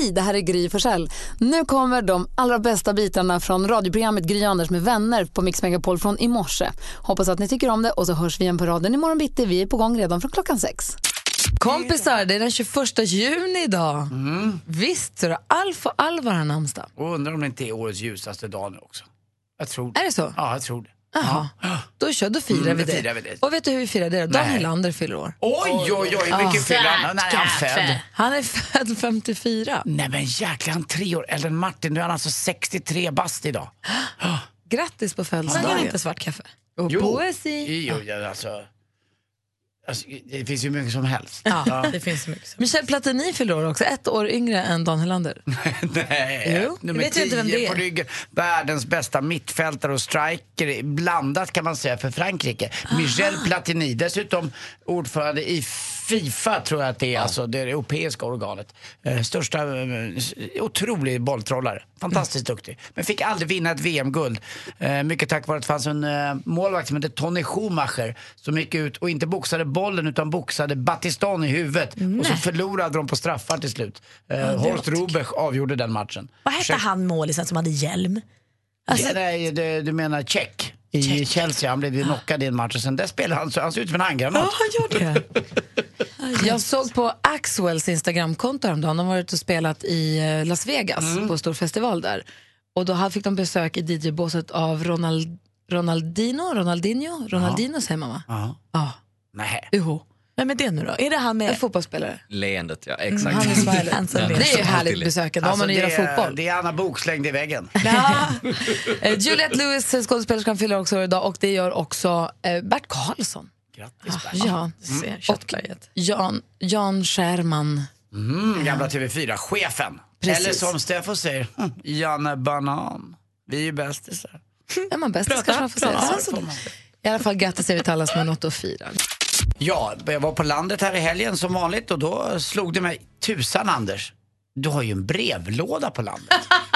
Hej, det här är Gry Forssell. Nu kommer de allra bästa bitarna från radioprogrammet Gry Anders med vänner på Mix Megapol från i morse. Hoppas att ni tycker om det och så hörs vi igen på raden imorgon bitti. Vi är på gång redan från klockan sex. Kompisar, det är den 21 juni idag. Visst, så det Alf och Alvar har namnsdag. Och undrar om det inte är årets ljusaste dag nu också. Jag tror det. Är det så? Ja, jag tror det. Jaha, då, kör, då firar Mm, vi då det. firar vi det. Och vet du hur vi firar det då? Dan Nej. Hylander fyller år. Oj, oj, oj, hur mycket fyller han? När är han född? Han är född 54. Nej men jäklar, han är tre år äldre än Martin. Nu är han alltså 63 bast idag. Grattis på Sen kan födelsedagen. inte svart kaffe. Och poesi. Jo, ja, alltså, alltså, det finns ju mycket som helst. Ja, det finns mycket. som- Michel Platini fyller år också, ett år yngre än Dan Hylander. Nej, Jo, nummer vet inte vem 10 det är. på ryggen. Världens bästa mittfältare och striker, blandat kan man säga för Frankrike. Michel Platini, dessutom ordförande i Fifa tror jag att det är, alltså det europeiska organet. Eh, största, eh, otrolig bolltrollare. Fantastiskt duktig. Men fick aldrig vinna ett VM-guld. Eh, mycket tack vare att det fanns en målvakt som hette Tony Schumacher som gick ut och inte boxade bollen utan boxade Batiston i huvudet. Och så förlorade de på straffar till slut. Eh, Horst Rubech avgjorde den matchen. Vad hette han målisen som hade hjälm? Alltså, Ja, nej, det, du menar Check i Chelsea. Han blev ju knockad i en match och sen där spelade han så han ser ut som en handgranat. han gör det. Jag såg på Axwells Instagramkonto häromdagen, de har varit och spelat i eh, Las Vegas på en stor festival där. Och då fick de besök i DJ-båset av Ronald, Ronaldino, Ronaldinho, Ronaldino säger man va? Ja. Ja, Nej. UH. Vem är det nu då? Är det han En med... fotbollsspelare. Leendet, ja exakt. Han är smiley. Lee. Det är ju härligt besökande om man nu det, gillar är- fotboll. det är Anna Bok slängd i väggen. Eh, Juliette Lewis, skådespelerskan, fyller också år idag och det gör också eh, Bert Karlsson. Grattis Bert. Ja, Se, köttberget. Jan, Jan Scherman. Mm, gamla TV4-chefen. Precis. Eller som Steffo säger, hm, Janne Banan. Vi är ju bästisar. Är man bäst kanske man får säga. Ja, Så- får man. I alla fall grattis säger vi till alla som har något att fira. Ja, jag var på landet här i helgen som vanligt och då slog det mig, tusan Anders, du har ju en brevlåda på landet.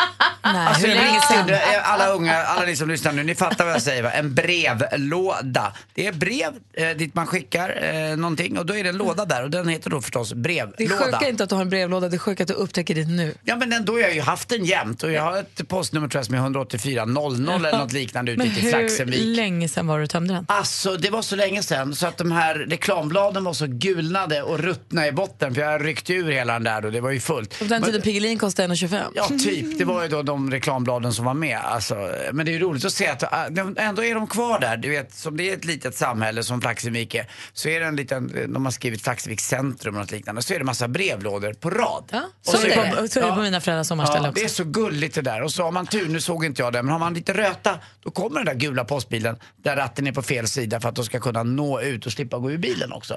Nej, Alltså, hur länge sedan? alla unga, alla ni som lyssnar nu, ni fattar vad jag säger va? En brevlåda. Det är brev eh, dit man skickar eh, någonting och då är det en låda där och den heter då förstås Det brevlåda. sjuka är inte att du har en brevlåda, det är sjuka att du upptäcker det nu. Ja men ändå har jag ju haft den jämt och jag har ett postnummer tror jag som är 184 00 eller något liknande ute Men i hur Flaxenvik. länge sedan var du tömde den? Alltså det var så länge sedan så att de här reklambladen var så gulnade och ruttna i botten för jag ryckte ur hela den där och det var ju fullt. På den tiden Piggelin kostade 1,25. Ja, typ. Det var ju då de reklambladen som var med. Alltså, men det är ju roligt att se att äh, de- ändå är de kvar där. Du vet, som det är ett litet samhälle som Flaxevik är, så är det en liten, de har skrivit Flaxevik centrum och något liknande, så är det massa brevlådor på rad. Ja, Och Så så är det på, så är det på mina föräldrars sommarställe Ja, det är också. så gulligt det där. Och så har man tur, nu såg inte jag det, men har man lite röta då kommer den där gula postbilen där ratten är på fel sida för att de ska kunna nå ut och slippa gå ur bilen också.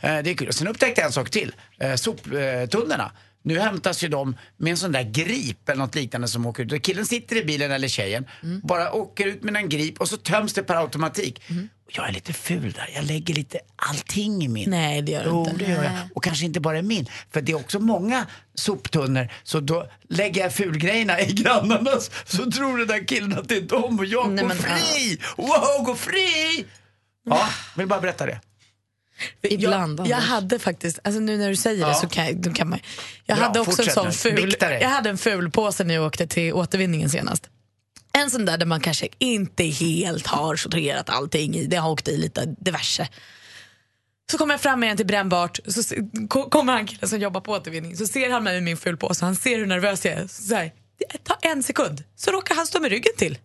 Eh, det är kul. Sen upptäckte jag en sak till. Eh, soptunnorna. Nu hämtas ju de med en sån där grip eller något liknande som åker ut. Och Killen sitter i bilen eller tjejen, bara åker ut med en grip och så töms det per automatik. Och jag är lite ful där, jag lägger lite allting i min. Nej, det gör du inte. det gör jag. Och kanske inte bara min. För det är också många soptunnor. Så då lägger jag fulgrejerna i grannarnas. Så tror den där killen att det är dem och jag Nej, går men, fri. Wow, gå fri! Ja, vill bara berätta det. Ibland, jag, jag hade faktiskt, alltså nu när du säger det så kan, jag- då kan man Jag Bra, hade också en sån ful, jag hade en ful påse när jag åkte till återvinningen senast. En sån där där man kanske inte helt har sorterat allting i, det har åkt i lite diverse. Så kommer jag fram med en till brännbart, så kommer han killen som jobbar på återvinning, så ser han mig med min fulpåse, han ser hur nervös jag är. Så det tar en sekund, så råkar han stå med ryggen till.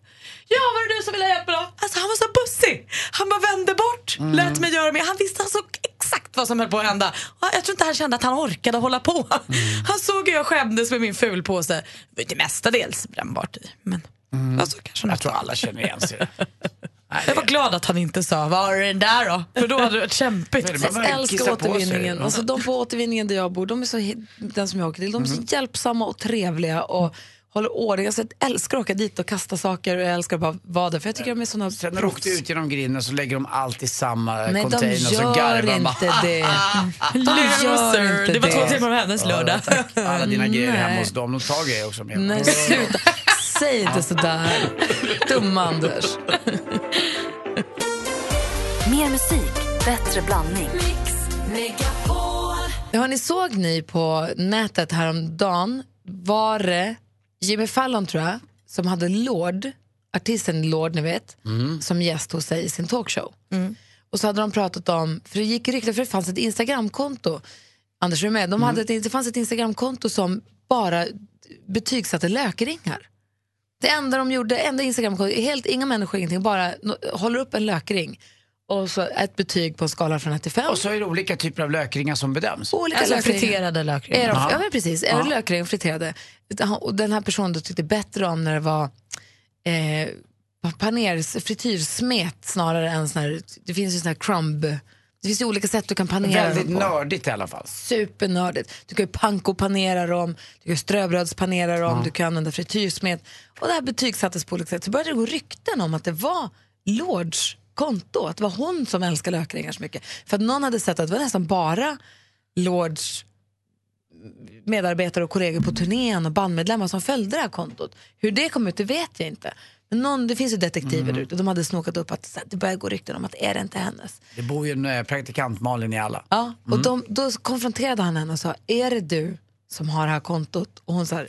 Ja, var det du som ville ha hjälp då? Alltså han var så bussig. Han bara vände bort, lät mig göra mer. Han visste alltså exakt vad som höll på att hända. Och Jag tror inte han kände att han orkade hålla på. Han såg hur jag skämdes med min fulpåse. Det var mestadels brännbart i. Men alltså, kanske Jag tror alla känner igen sig. Nej, jag var glad att han inte sa var är den där då? För då hade det varit kämpigt. Jag älskar återvinningen. Alltså, de på återvinningen där jag bor, de är så, den som jag åker till, de är så hjälpsamma och trevliga och håller ordning. Alltså, jag älskar att åka dit och kasta saker och jag älskar bara att vara där för jag tycker de är såna Sen när du åkte ut genom grinden så lägger de allt i samma Nej, container och så gör garvar de inte bara, det. De Loser. gör inte Det var två det. timmar av hennes lördag. Alla dina grejer Nej. hemma hos dem, de tar grejer också med. Nej, sluta. Säg inte sådär. Dumma Anders. Mer musik, bättre blandning. Ja, ni såg ni på nätet häromdagen var det Jimmy Fallon tror jag, som hade Lord, artisten Lord ni vet, som gäst hos sig i sin talkshow. Och så hade de pratat om, för det gick rykte för det fanns ett Instagramkonto, Anders är du med? De hade ett, det fanns ett Instagramkonto som bara betygsatte lökringar. Det enda de gjorde, enda Instagramkonto, helt inga människor, ingenting, bara no- håller upp en lökring och så ett betyg på en skala från 1 till 5. Och så är det olika typer av lökringar som bedöms. Olika Alltså lökringar. friterade lökringar. Är de, Ja. ja. men precis, är det lökring friterade? Och den här personen då tyckte bättre om när det var eh, paners, frityrsmet snarare än sån här, det finns ju sån här crumb, det finns ju olika sätt du kan panera Väldigt dem på. nördigt i alla fall. Supernördigt. Du kan ju pankopanera dem, du kan ströbrödspanera dem, du kan använda frityrsmet. Och det här betygsattes på olika sätt. Så började det gå rykten om att det var Lords konto, att det var hon som älskar lökringar så mycket. För att någon hade sett att det var nästan bara Lords medarbetare och kollegor på turnén och bandmedlemmar som följde det här kontot. Hur det kom ut det vet jag inte. Men någon, det finns ju detektiver där ute och de hade snokat upp att det börjar gå rykten om att är det inte hennes? Det bor ju en eh, praktikant Malin i alla. Ja, och de, då konfronterade han henne och sa, är det du som har det här kontot? Och hon sa,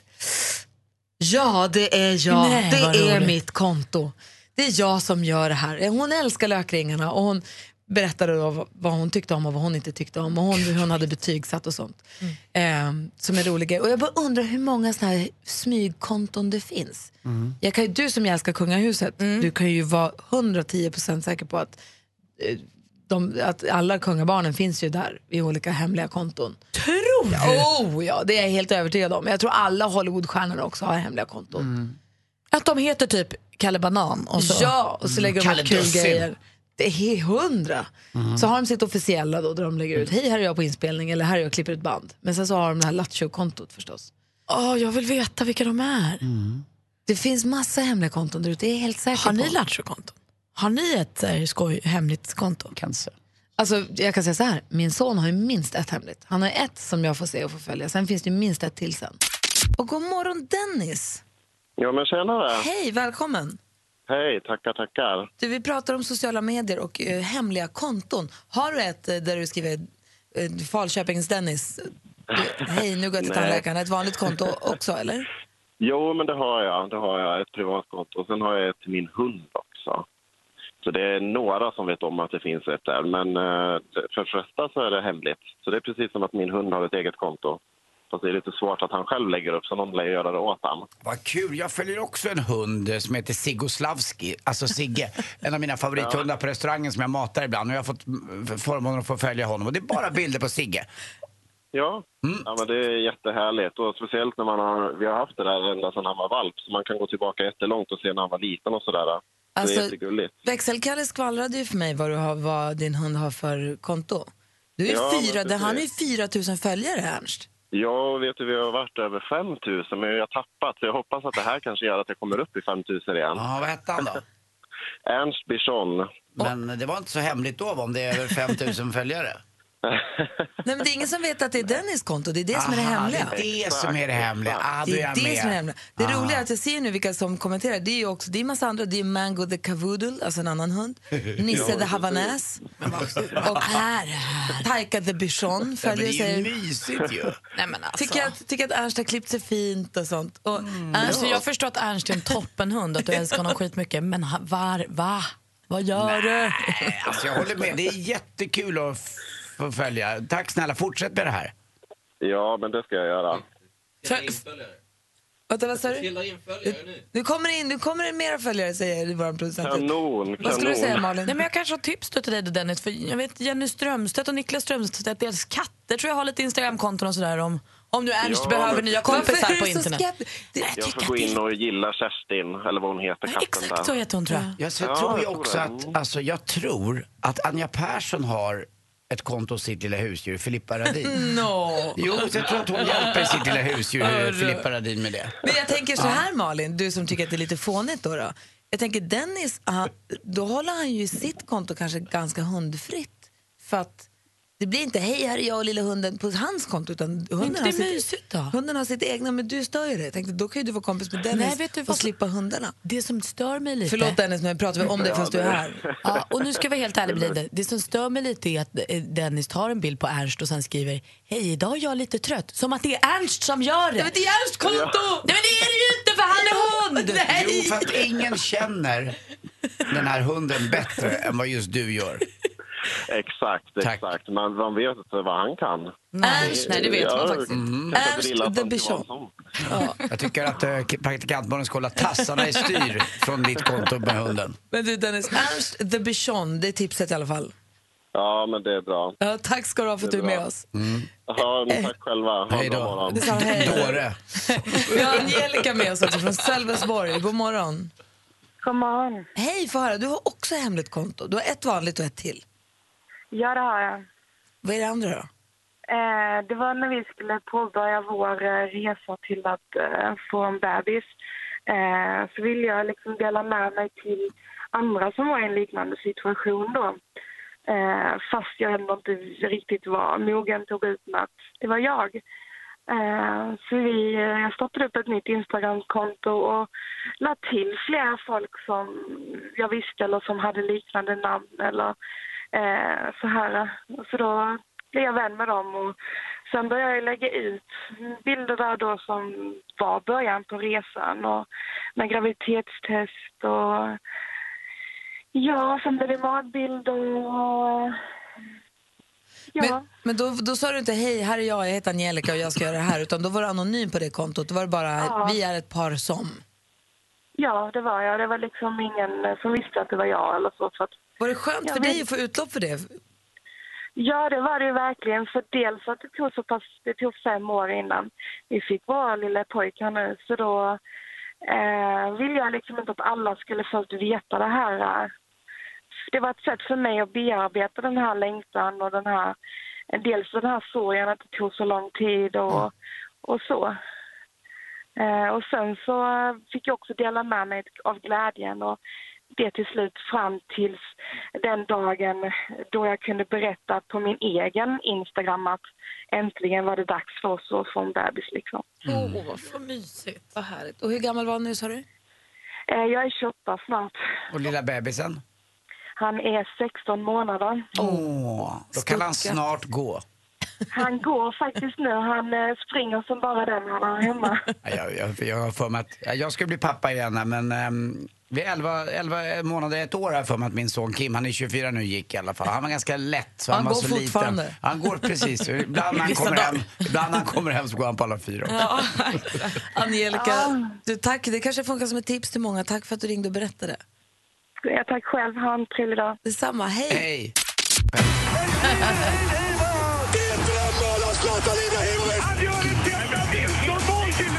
ja det är jag, Nej, det är roligt. mitt konto. Det är jag som gör det här. Hon älskar lökringarna och hon berättade då vad- hon tyckte om och vad hon inte tyckte om och hon, hur hon hade betygsatt och sånt. Ehm, som är roliga. Och jag bara undrar hur många såna här smygkonton det finns. Jag kan, du som älskar kungahuset, du kan ju vara 110% säker på att eh, de, att alla kungabarnen finns ju där i olika hemliga konton. Tror du? Oh ja, det är jag helt övertygad om. Jag tror alla Hollywoodstjärnor också har hemliga konton. Att de heter typ Kalle Banan och så. Ja, och så lägger de Kalle upp kul Dussin. grejer. Det är hundra. Så har de sitt officiella då, där de lägger ut, hej här är jag på inspelning eller här är jag och klipper ett band. Men sen så har de det här Lattjo-kontot förstås. Åh, jag vill veta vilka de är. Det finns massa hemliga konton där ute, det är jag helt säker Har ni. Lattjo-konton? Har ni ett eh, skoj, hemligt konto? Kanske. Alltså, jag kan säga så här, min son har ju minst ett hemligt. Han har ett som jag får se och får följa, sen finns det minst ett till sen. Och god morgon Dennis! Ja, men tjenare. Hej, välkommen! Hej, tackar, tackar. Du, vi pratar om sociala medier och eh, hemliga konton. Har du ett eh, där du skriver eh, Falköpings Dennis, du, hej nu går jag till Nej. tandläkaren, ett vanligt konto också eller? Jo, men det har jag. Det har jag. Ett privatkonto. Sen har jag ett till min hund också. Så det är några som vet om att det finns ett där. Men eh, för de flesta så är det hemligt. Så det är precis som att min hund har ett eget konto. Fast det är lite svårt att han själv lägger upp, så någon lär göra det åt han. Vad kul. Jag följer också en hund eh, som heter Sigoslavski, alltså Sigge. en av mina favorithundar på restaurangen som jag matar ibland. Och jag har fått mm, förmånen att få följa honom. Och det är bara bilder på Sigge. Ja, ja men det är jättehärligt. Och speciellt när man har, vi har haft det där ända sedan han var valp. Så man kan gå tillbaka jättelångt och se när han var liten och sådär. det Alltså, är jättegulligt. Växelkalle skvallrade ju för mig vad, du har, vad din hund har för konto. Du är Ja, fyra, det, han är ju precis. 4 000 följare Ernst. Ja, vet du, vi har varit över 5 000 men vi har tappat. Så jag hoppas att det här kanske gör att jag kommer upp i 5 000 igen. Ja, vad hette han då? Ernst Bichon. Men det var inte så hemligt då om det är över 5000 följare. Nej men det är ingen som vet att det är Dennis konto, det är det som är det Aha, hemliga. Det är det som är det hemliga. Ah, Det är är det med. som är hemliga. Det Ah. roliga är att jag ser nu vilka som kommenterar. Det är ju också, det är massa andra. Det är Mango the Cavoodle, alltså en annan hund. Nisse the Havanäs. Och här, Taika the Bichon Ja, men följer det är ju mysigt ju. Nej, men alltså. Tycker att, tycker att Ernst har klippt sig fint och sånt. Och Mm. Ernst, Alltså, jag förstår att Ernst är en toppenhund, att du älskar honom skitmycket. Men var, va? Vad gör du? Nej, Alltså jag håller med. Det är jättekul att f- få följa. Tack snälla, fortsätt med det här. Ja, men det ska jag göra. Vänta, vad sa du? Nu kommer in, nu kommer det mera följare säger vår producent. Kanon, Vad skulle du säga. Malin? Nej, men jag kanske har tips då till dig då, Dennis. För jag vet Jenny Strömstedt och Niklas Strömstedt, deras katter tror jag har lite Instagramkonton och sådär om, om nu Ernst Ja, behöver men- nya Varför kompisar är på du så internet. skeptisk? Det- Jag tycker får gå in och gilla Kerstin, eller vad hon heter, katten Exakt så där. heter hon tror jag. Jag så Ja, tror ju jag tror också det. att, alltså jag tror att Anja Persson har ett konto hos sitt lilla husdjur, Filippa Radin. No. Jo, så jag tror att hon hjälper sitt lilla husdjur, Filippa Radin, med det. Men jag tänker så här Malin, du som tycker att det är lite fånigt då. då. Jag tänker Dennis, han, då håller han ju sitt konto kanske ganska hundfritt. För att Det blir inte hej här är jag och lilla hunden på hans konto utan hunden, har sitt, hunden har sitt egna men du stör ju det. Jag tänkte då kan ju du vara kompis med Dennis Nej, vet du och vad- slippa hundarna. Det som stör mig lite... Förlåt Dennis men pratar vi om dig fast du är här. Ja, och nu ska jag vara helt ärlig med. Det som stör mig lite är att eh, Dennis tar en bild på Ernst och sen skriver Hej, idag är jag lite trött. Som att det är Ernst som gör det. Men det är Ernsts konto! Nej men det är det ju inte för han är hund! Jo, för att ingen känner den här hunden bättre än vad just du gör. Exakt, Tack. exakt. Men man vet inte vad han kan. Ernst, Nej, det vet man Jag faktiskt inte. kan Ernst the Bichon. Johansson. Jag tycker att uh, praktikantbarnen ska hålla tassarna i styr från ditt konto med hunden. Men du Dennis, Ernst the Bichon, det är tipset i alla fall. Ja, men det är bra. Ja, tack ska du ha för att du är med oss. Ja, men tack själva. Ha en Hej bra då. Dåre. Vi har Angelica med oss också från Sölvesborg. God morgon. God morgon. Hej, få höra. Du har också hemligt konto. Du har ett vanligt och ett till. Ja, det har jag. Vad är det andra då? Eh, det var när vi skulle påbörja vår eh, resa till att eh, få en bebis. Eh, så ville jag liksom dela med mig till andra som var i en liknande situation då. Eh, fast jag ändå inte riktigt var mogen tog ut med att det var jag. Så vi, jag startade upp ett nytt Instagramkonto och la till flera folk som jag visste eller som hade liknande namn eller eh, så här. Så då blev jag vän med dem och sen började jag lägga ut bilder där då som var början på resan och med graviditetstest och ja, sen blev det magbilder och ja. Men, men då, då sa du inte hej, här är jag, jag heter Angelica och jag ska göra det här. Utan då var du anonym på det kontot. Då var det bara, Ja. vi är ett par som. Ja, det var jag. Det var liksom ingen som visste att det var jag eller så. så att, Var det skönt Ja, för men- dig att få utlopp för det? ja, det var det ju verkligen. För dels att det tog så pass, det tog fem år innan vi fick vår lilla pojke här nu. Så då eh, ville jag liksom inte att alla skulle först veta det här. Det var ett sätt för mig att bearbeta den här längtan och den här, dels den här sorgen att det tog så lång tid och, och så. Eh, och sen så fick jag också dela med mig av glädjen och det till slut fram tills den dagen då jag kunde berätta på min egen Instagram att äntligen var det dags för oss att få en bebis. Liksom. Åh, vad mysigt. Vad härligt. Och hur gammal var han nu sa du? Eh, jag är 28 snart. Och lilla bebisen? Han är 16 månader. Åh, då kan han snart gå. Han går faktiskt nu. Han eh, springer som bara den han är hemma. Ja, Jag, jag, jag har för mig att ja, jag ska bli pappa igen men vid 11, 11 månader, ett år jag för mig att min son Kim, han är 24 nu, gick i alla fall. Han var ganska lätt. Så Han han, var går så fortfarande. Liten. Han går precis. Ibland när han kommer hem, ibland han kommer hem så går han på alla fyra. Angelica, du, tack. Det kanske funkar som ett tips till många. Tack för att du ringde och berättade. Ja, tack själv. Ha en trevlig dag. Detsamma. Hej. Hej!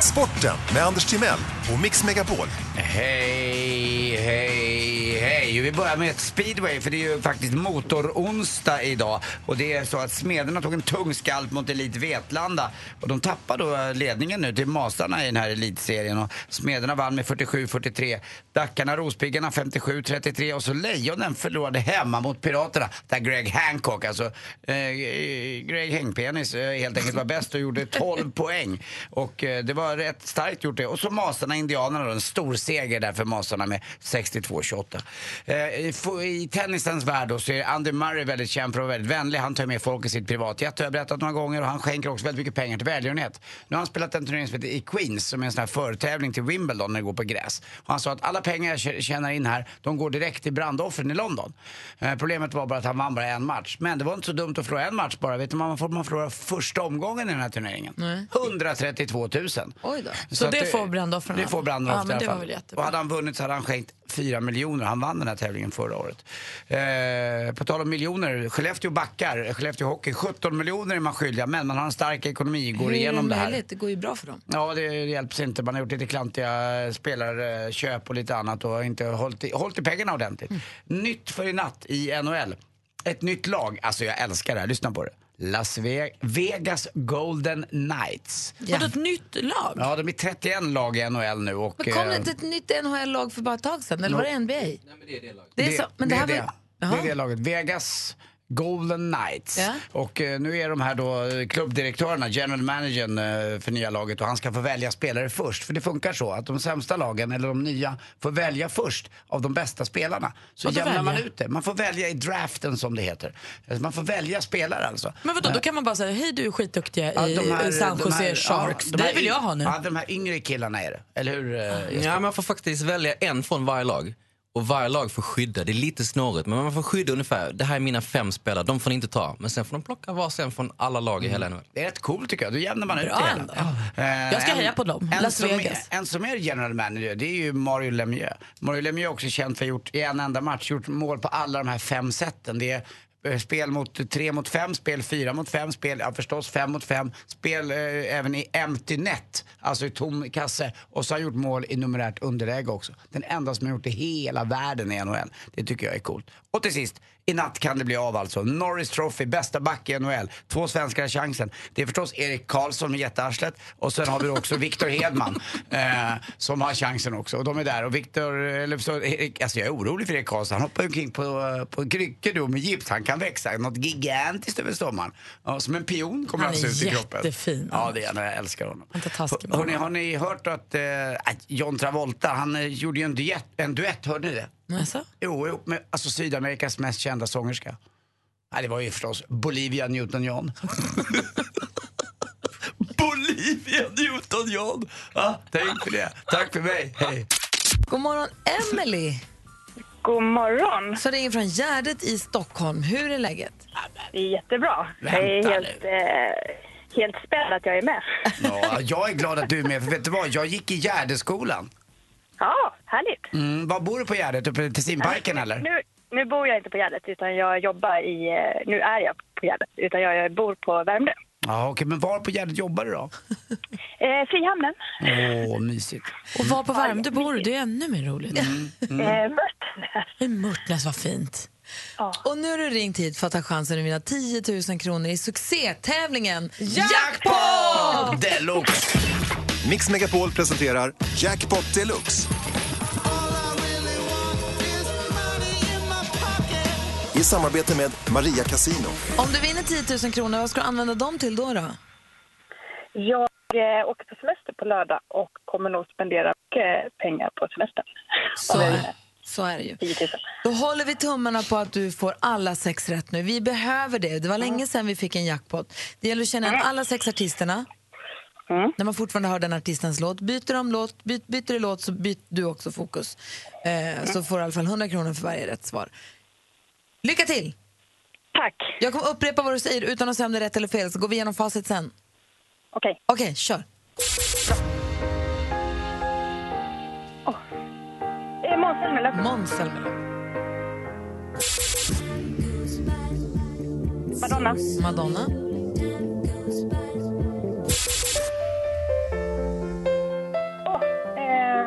Sporten med Anders Timell och Mix Megapol. Hej, he hej, hej. Vi börjar med ett speedway för det är ju faktiskt motoronsdag idag. Och det är så att Smederna tog en tung skalp mot Elit Vetlanda. Och de tappar då ledningen nu till Masarna i den här elitserien. Och Smederna vann med 47-43. Dackarna, Rospiggarna 57-33. Och så Lejonen förlorade hemma mot Piraterna. Där Greg Hancock, alltså eh, Greg Hängpenis eh, helt enkelt var bäst och gjorde 12 poäng. Och eh, det var rätt starkt gjort det. Och så Masarna Indianerna då, en stor seger där för Masarna med 62-28. Eh, i tennisens värld då så är Andy Murray väldigt känd för att vara väldigt vänlig. Han tar med folk i sitt privatjet har jag berättat några gånger och han skänker också väldigt mycket pengar till välgörenhet. Nu har han spelat en turnering som heter i Queens som är en sån här förtävling till Wimbledon när det går på gräs. Och han sa att alla pengar jag tjä- tjänar in här, de går direkt till brandoffren i London. Eh, problemet var bara att han vann bara en match. Men det var inte så dumt att förlora en match bara. Vet du man får man förlora första omgången i den här turneringen? 132 000. Oj då. Så att det får brandoffren Det får brandoffren Ja, i alla fall. Och hade han vunnit så hade han skänkt 4 miljoner. Han vann den här tävlingen förra året. Eh, på tal om miljoner, Skellefteå backar, Skellefteå Hockey, 17 miljoner är man skyldiga men man har en stark ekonomi, går Hur igenom det det här. Det går ju bra för dem. Ja, det hjälps inte. Man har gjort lite klantiga spelarköp och lite annat och inte hållit i, hållit i pengarna ordentligt. Mm. Nytt för i natt i NHL. Ett nytt lag, alltså jag älskar det här, lyssna på det. Las Ve- Vegas Golden Knights. Vadå ett nytt lag? Ja, de är 31 lag i NHL nu och... Men kom det eh, inte ett nytt NHL-lag för bara ett tag sedan? Eller var det NBA? Nej, men det är det laget. Det är det, så, men det, här det, var, är det. Jaha. det är det laget. Vegas Golden Knights. Ja. Och eh, nu är de här då eh, klubbdirektörerna, general managern eh, för nya laget och han ska få välja spelare först. För det funkar så att de sämsta lagen, eller de nya, får välja först av de bästa spelarna. Så jämnar man välja? ut det. Man får välja i draften som det heter. Alltså, Man får välja spelare alltså. Men vadå, då kan man bara säga hej du är skitduktiga Ja, i här- San Jose här- Sharks. ja, de här det vill jag ha nu. Ja, de här yngre killarna är det. Eller hur? eh? Ja, man får faktiskt välja en från varje lag. Och varje lag får skydda. Det är lite snårigt, men man får skydda ungefär. Det här är mina fem spelare, de får ni inte ta. Men sen får de plocka varsin från alla lag i hela NHL. Det är rätt coolt tycker jag. Då jämnar man ut Bra det hela. ändå. Eh, Jag ska en- heja på dem. En Las som, Vegas. Är, en som är general manager, det är ju Mario Lemieux. Mario Lemieux är också känd för att ha gjort i en enda match, gjort mål på alla de här fem sätten. Det är eh, Eh, spel mot tre mot fem, spel fyra mot fem, spel, ja förstås fem mot fem, spel eh, även i empty net, alltså i tom kasse. Och så har han gjort mål i numerärt underläge också. Den enda som har gjort det i hela världen i NHL. Det tycker jag är coolt. Och till sist, i natt kan det bli av alltså. Norris Trophy, bästa back i NHL. Två svenskar har chansen. Det är förstås Erik Karlsson med jättearslet och sen har vi också Viktor Hedman eh, som har chansen också. Och de är där. Och Viktor, eller så, Erik, alltså jag är orolig för Erik Karlsson. Han hoppar ju omkring på, på kryckor då med gips. Han kan växa något gigantiskt över sommaren. Ja, som en pion kommer Han han, är se ut i kroppen. jättefin. Ja, det är han. Jag älskar honom. Hörrni, har ni hört att eh, John Travolta, han eh, gjorde ju en duett, en duett, hörde ni det? Alltså? Jo, ihop med alltså, Sydamerikas mest kända sångerska. Nej, det var ju förstås Bolivia Newton-John. Bolivia Newton-John! Ja, tänk för det. Tack för mig. Hej. God morgon, Emily. God morgon. Så ringer från Gärdet i Stockholm. Hur är läget? Det är jättebra. jag Vänta är helt, eh, helt spänd att jag är med. Ja, jag är glad att du är med, för vet du vad? Jag gick i Gärdeskolan. Härligt. Mm, var bor du på Gärdet? Uppe i Tessinparken eller? Nu, nu bor jag inte på Gärdet, utan jag jobbar i... eh, Nu är jag på Gärdet, utan jag bor på Värmdö. Ja, okej, men var på Gärdet jobbar du då? Eh, Frihamnen. Åh, mysigt. Och var på Värmdö bor du? Det är ännu mer roligt. Mm. Eh, Mörtnäs. Mörtnäs, vad fint. Och nu har du ringt hit för att ta chansen att vinna 10 000 kronor i succétävlingen Jackpot! Deluxe! Mix Megapol presenterar Jackpot Deluxe. I samarbete med Maria Casino. Om du vinner 10 000 kronor, vad ska du använda dem till då? då? Jag eh, åker på semester på lördag och kommer nog spendera mycket pengar på semestern. Så, så är det ju. 10 000. Då håller vi tummarna på att du får alla sex rätt nu. Vi behöver det. Det var länge sedan vi fick en jackpot. Det gäller att känna igen alla sex artisterna. När man fortfarande hör den artistens låt. Byter de låt, byt, byter du låt så byter du också fokus. Eh, så får du i alla fall 100 kronor för varje rätt svar. Lycka till! Tack. Jag kommer upprepa vad du säger utan att säga om det är rätt eller fel, så går vi igenom facit sen. Okej. Okej, kör. Eh, Måns Zelmerlöw. Måns Zelmerlöw. Madonna. Madonna. Åh, eh,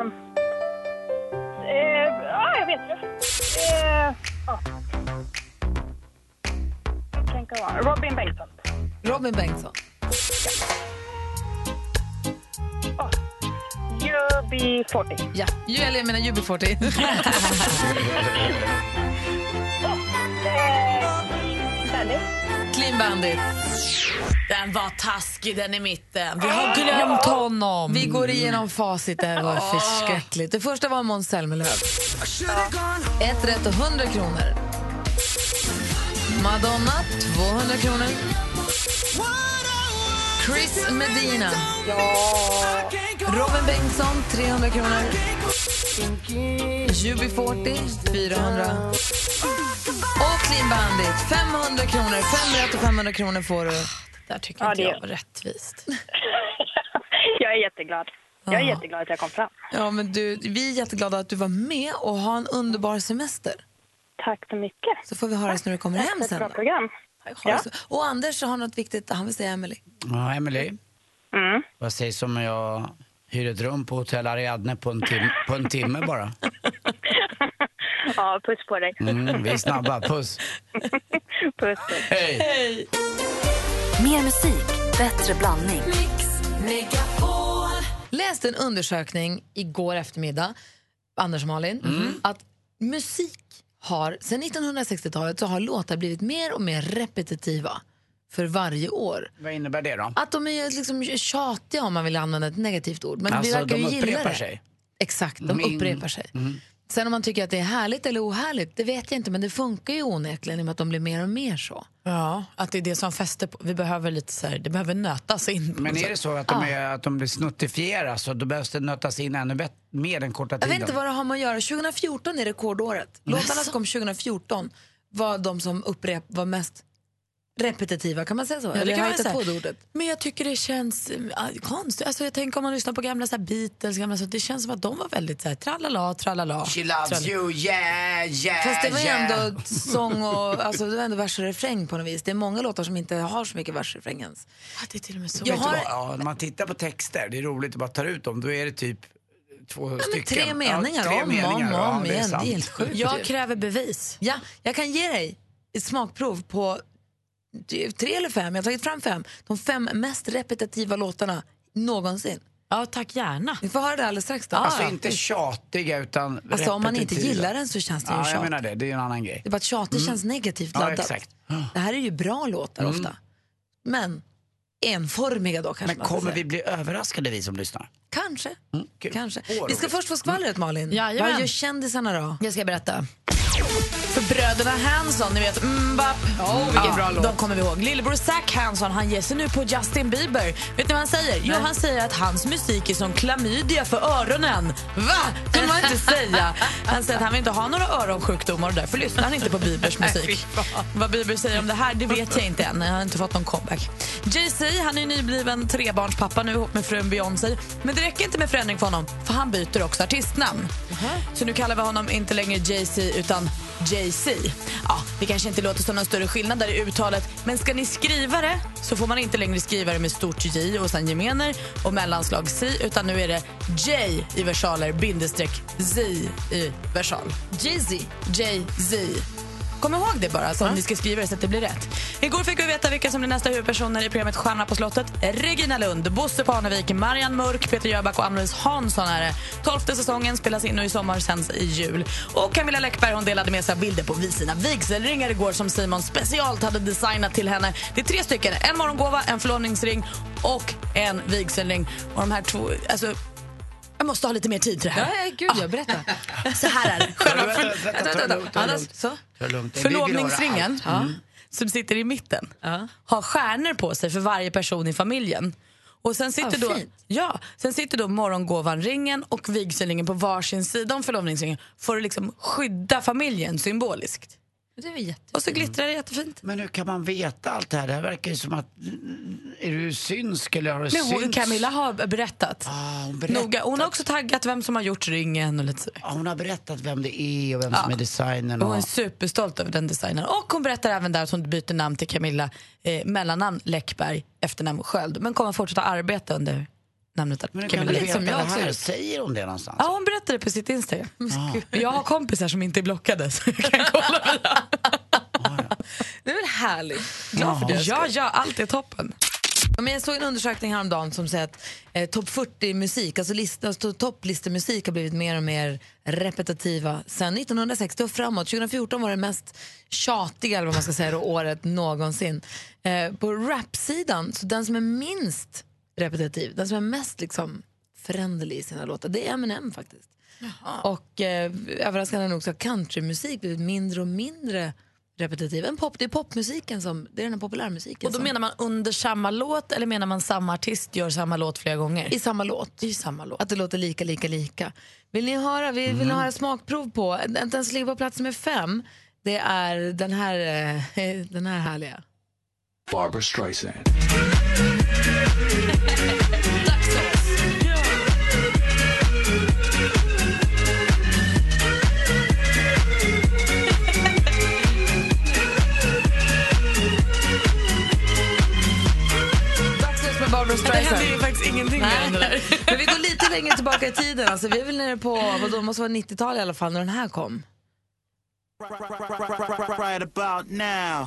eh, ja, jag vet det. Eh, ja. Robin Bengtsson. Robin Bengtsson. Oh. UB40. Ja, eller jag menar UB40. Danny. Clean Bandit. Den var taskig, den i mitten. Vi har glömt honom. Vi går igenom facit. Det här var förskräckligt. Det första var Måns Zelmerlöw. Ett rätt och 100 kronor. Madonna, 200 kronor. Chris Medina. Robin Bengtsson, 300 kronor. UB40, 400. Och Clean Bandit, 500 kronor. Fem rätt och 500 kronor får du. Där tycker Ja, inte det- jag var rättvist. jag är jätteglad. Jag är Ja. jätteglad att jag kom fram. Ja, men du, vi är jätteglada att du var med och ha en underbar semester. Tack så mycket. Så får vi höras när du kommer Tack hem för ett sen. bra program. Ja. så. Och Anders har något viktigt han vill säga Emily. Ja, Emily. Mm. Vad sägs om jag hyr ett rum på hotell Ariadne på en, tim på en timme bara? Ja, puss på dig. Mm, vi är snabba. Puss. puss, puss. Hej! Mer musik, bättre blandning. Läste en undersökning igår eftermiddag, Anders och Malin, att musik har, sen 1960-talet så har låtar blivit mer och mer repetitiva för varje år. Vad innebär det då? Att de är liksom tjatiga om man vill använda ett negativt ord. Men Alltså, vi verkar de ju gilla det. sig. Exakt, de De in- upprepar sig. Sen om man tycker att det är härligt eller ohärligt, det vet jag inte. Men det funkar ju onekligen i och med att de blir mer och mer så. Ja, att det är det som fäster på. Vi behöver lite så här, det behöver nötas in. på Men är det så att de, är, att de blir snuttifieras så då behövs det nötas in ännu mer den korta Jag tiden? vet inte vad det har med att göra. 2014 är rekordåret. Låtarna som kom 2014 var de som upprep var mest repetitiva. Kan man säga så? Ja, det Eller kan har man jag hittat säga. på det ordet? Men jag tycker det känns äh, konstigt. Alltså, jag tänker om man lyssnar på gamla så här, Beatles, gamla, så, det känns som att de var väldigt så här, tralala, tralala. She loves tralala. you, yeah, yeah, Fast det var yeah. ändå sång och alltså, det var ändå vers och refräng på något vis. Det är många låtar som inte har så mycket vers och refräng ens. Ja, det är till och med så. Jag har-? Ja, när man tittar på texter, det är roligt att bara ta ut dem, då är det typ två men stycken. tre meningar, ja, tre om, meningar. om, ja, om det är igen. Det är helt sjukt. Jag kräver bevis. Ja, jag kan ge dig ett smakprov på tre eller fem, jag har tagit fram fem, de fem mest repetitiva låtarna någonsin. Ja, tack gärna. Vi får höra det alldeles strax då. Alltså inte tjatiga utan Alltså om man inte repetitiva. gillar den så känns det ju Ja, jag tjat. menar det. Det är en annan grej. Det är bara att tjatig känns negativt Ja, laddat. exakt. Mm. Det här är ju bra låtar ofta. Men enformiga då kanske Men kommer vi bli överraskade vi som lyssnar? Kanske. Mm. Kanske. Åh, Vi ska först få skvallret Malin. Jajamän. Vad gör kändisarna då? Jag ska berätta. För bröderna Hanson, ni vet Mbap. Oh, vilken bra låt. De kommer vi ihåg. Lillebror Zac Hanson han ger sig nu på Justin Bieber. Vet ni vad han säger? Jo, han säger att hans musik är som klamydia för öronen. Va? kan man inte säga. Han säger att han vill inte ha några öronsjukdomar och därför lyssnar han inte på Biebers musik. vad Bieber säger om det här det vet jag inte än. Jag har inte fått någon comeback. Jay-Z han är nybliven trebarnspappa nu ihop med frun Beyoncé. Men det räcker inte med förändring för honom för han byter också artistnamn. Så nu kallar vi honom inte längre Jay-Z utan Jay-Z. Ja, det kanske inte låter som någon större skillnad där i uttalet men ska ni skriva det så får man inte längre skriva det med stort J och sen gemener och mellanslag C utan nu är det J i versaler bindestreck Z i versal. Jay-Z. Jay-Z. Kom ihåg det bara så om ni ska skriva det så att det blir rätt. Igår fick vi veta vilka som blir nästa huvudpersoner i programmet Stjärnorna på slottet. Regina Lund, Bosse Parnevik, Marianne Mörk, Peter Jöback och Ann-Louise Hansson är det. Tolfte säsongen spelas in nu i sommar sänds i jul. Och Camilla Läckberg hon delade med sig av bilder på sina vigselringar igår som Simon specialt hade designat till henne. Det är tre stycken. En morgongåva, en förlovningsring och en vigselring. Och de här två... Alltså, jag måste ha lite mer tid till det Ja, här. ja, gud, jag berättar. Så här är det. Själva för... Förlovningsringen. Mm. som sitter i mitten har stjärnor på sig för varje person i familjen. Och sen sitter, Ah, då, fint. ja, sen sitter då morgongåvan-ringen och vigselringen på varsin sida om förlovningsringen för att liksom skydda familjen symboliskt. Det är väl jätte... Och så glittrar det jättefint. Men hur kan man veta allt det här? Det här verkar ju som att... Är du synsk eller har du Men hon, synts? Camilla har berättat. Ah, hon, berättat. Noga. Hon har också taggat vem som har gjort ringen och lite så. Ja, hon har berättat vem det är och vem som är designern. Och hon är superstolt över den designen. Och hon berättar även där att hon byter namn till Camilla, eh, mellannamn Läckberg, efternamn Sköld. Men kommer fortsätta arbeta under namnet Men kan du veta som jag också här? Säger hon det någonstans? Ja, hon berättade på sitt Instagram. Jag har kompisar som inte är blockade så jag kan kolla via. Det är väl härligt? Glad för det. Ja, ja, allt är toppen. Men jag såg en undersökning häromdagen som säger att eh, topp 40 musik, alltså, list, alltså topplistemusik har blivit mer och mer repetitiva sen 1960 och framåt. 2014 var det mest tjatiga eller vad man ska säga, då, året någonsin. Eh, på rapsidan, så den som är minst repetitiv, den som är mest liksom föränderlig i sina låtar, det är Eminem faktiskt. Och eh, överraskande nog så har countrymusik blivit mindre och mindre repetitiv. En pop, det är popmusiken som, det är den populärmusiken Och då som, menar man under samma låt eller menar man samma artist gör samma låt flera gånger? i samma låt. I samma låt. Att det låter lika, lika, lika. Vill ni höra, vill, vill ni höra smakprov på? Den som ligger på plats med fem, det är den här, eh, den här härliga. Barbara Streisand. Det Streisand. händer ju faktiskt ingenting där. Men vi går lite längre tillbaka i tiden. Alltså, vi är väl nere på, vadå, måste vara 90-tal i alla fall, när den här kom. Right about now.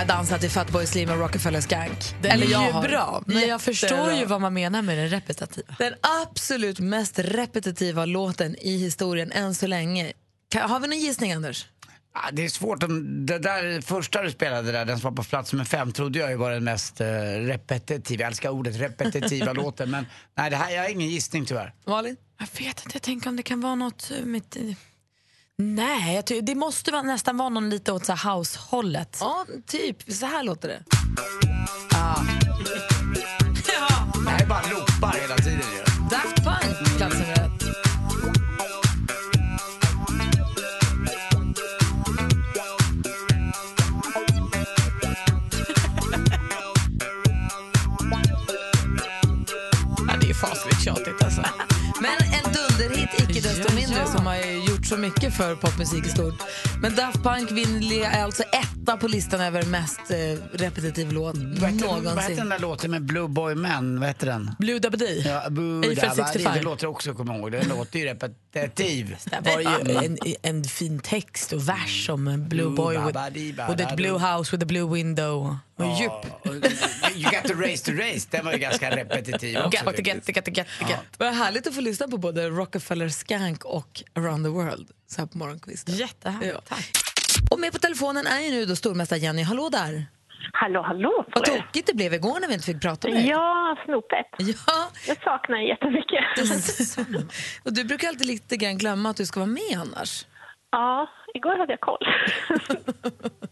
Jag dansat till Fatboy Slim och Rockefeller Skank. Den Eller är jag ju har. bra, men jag förstår ju vad man menar med den repetitiva. Den absolut mest repetitiva låten i historien än så länge. Kan, har vi någon gissning, Anders? Ja, det är svårt. Om, det där första du spelade där, den som var på plats nummer fem, trodde jag ju var den mest eh, repetitiva, jag älskar ordet repetitiva låten. Men nej, det här, jag har ingen gissning tyvärr. Malin? Jag vet inte, jag tänker om det kan vara något eh, med... Nej, jag ty- det måste vara, nästan vara någon lite åt så här house-hållet. Ja, typ. Så här låter det. Det här är bara loopar hela tiden ju. Daft Punk, plats nummer ett. Ja, det är fasligt tjatigt så mycket för popmusik i stort. Men Daft Punk vinner alltså etta på listan över mest eh, repetitiv låt Vad heter, vad heter någonsin. den där låten med Blue Boy Men? Vad heter den? Blue Dabadi. Ja, Blue 65. Det låter också, kommer ihåg. Den låter ju repetitiv. Var ju en, en fin text och vers om en blue boy with, with a blue house with a blue window och djup. You got to race to race, den var ju ganska repetitiv också. Get, get, get, get, get, get. Vad härligt att få lyssna på både Rockefeller Skank och Around the World så här på morgonkvisten. Jättehärligt, Ja. Och med på telefonen är ju nu då stormästare Jenny. Hallå där! Hallå, hallå på Vad tokigt det blev igår när vi inte fick prata med dig. Ja, snopet. Ja. Jag saknar er jättemycket. Och du brukar alltid lite grann glömma att du ska vara med annars. Ja, igår hade jag koll.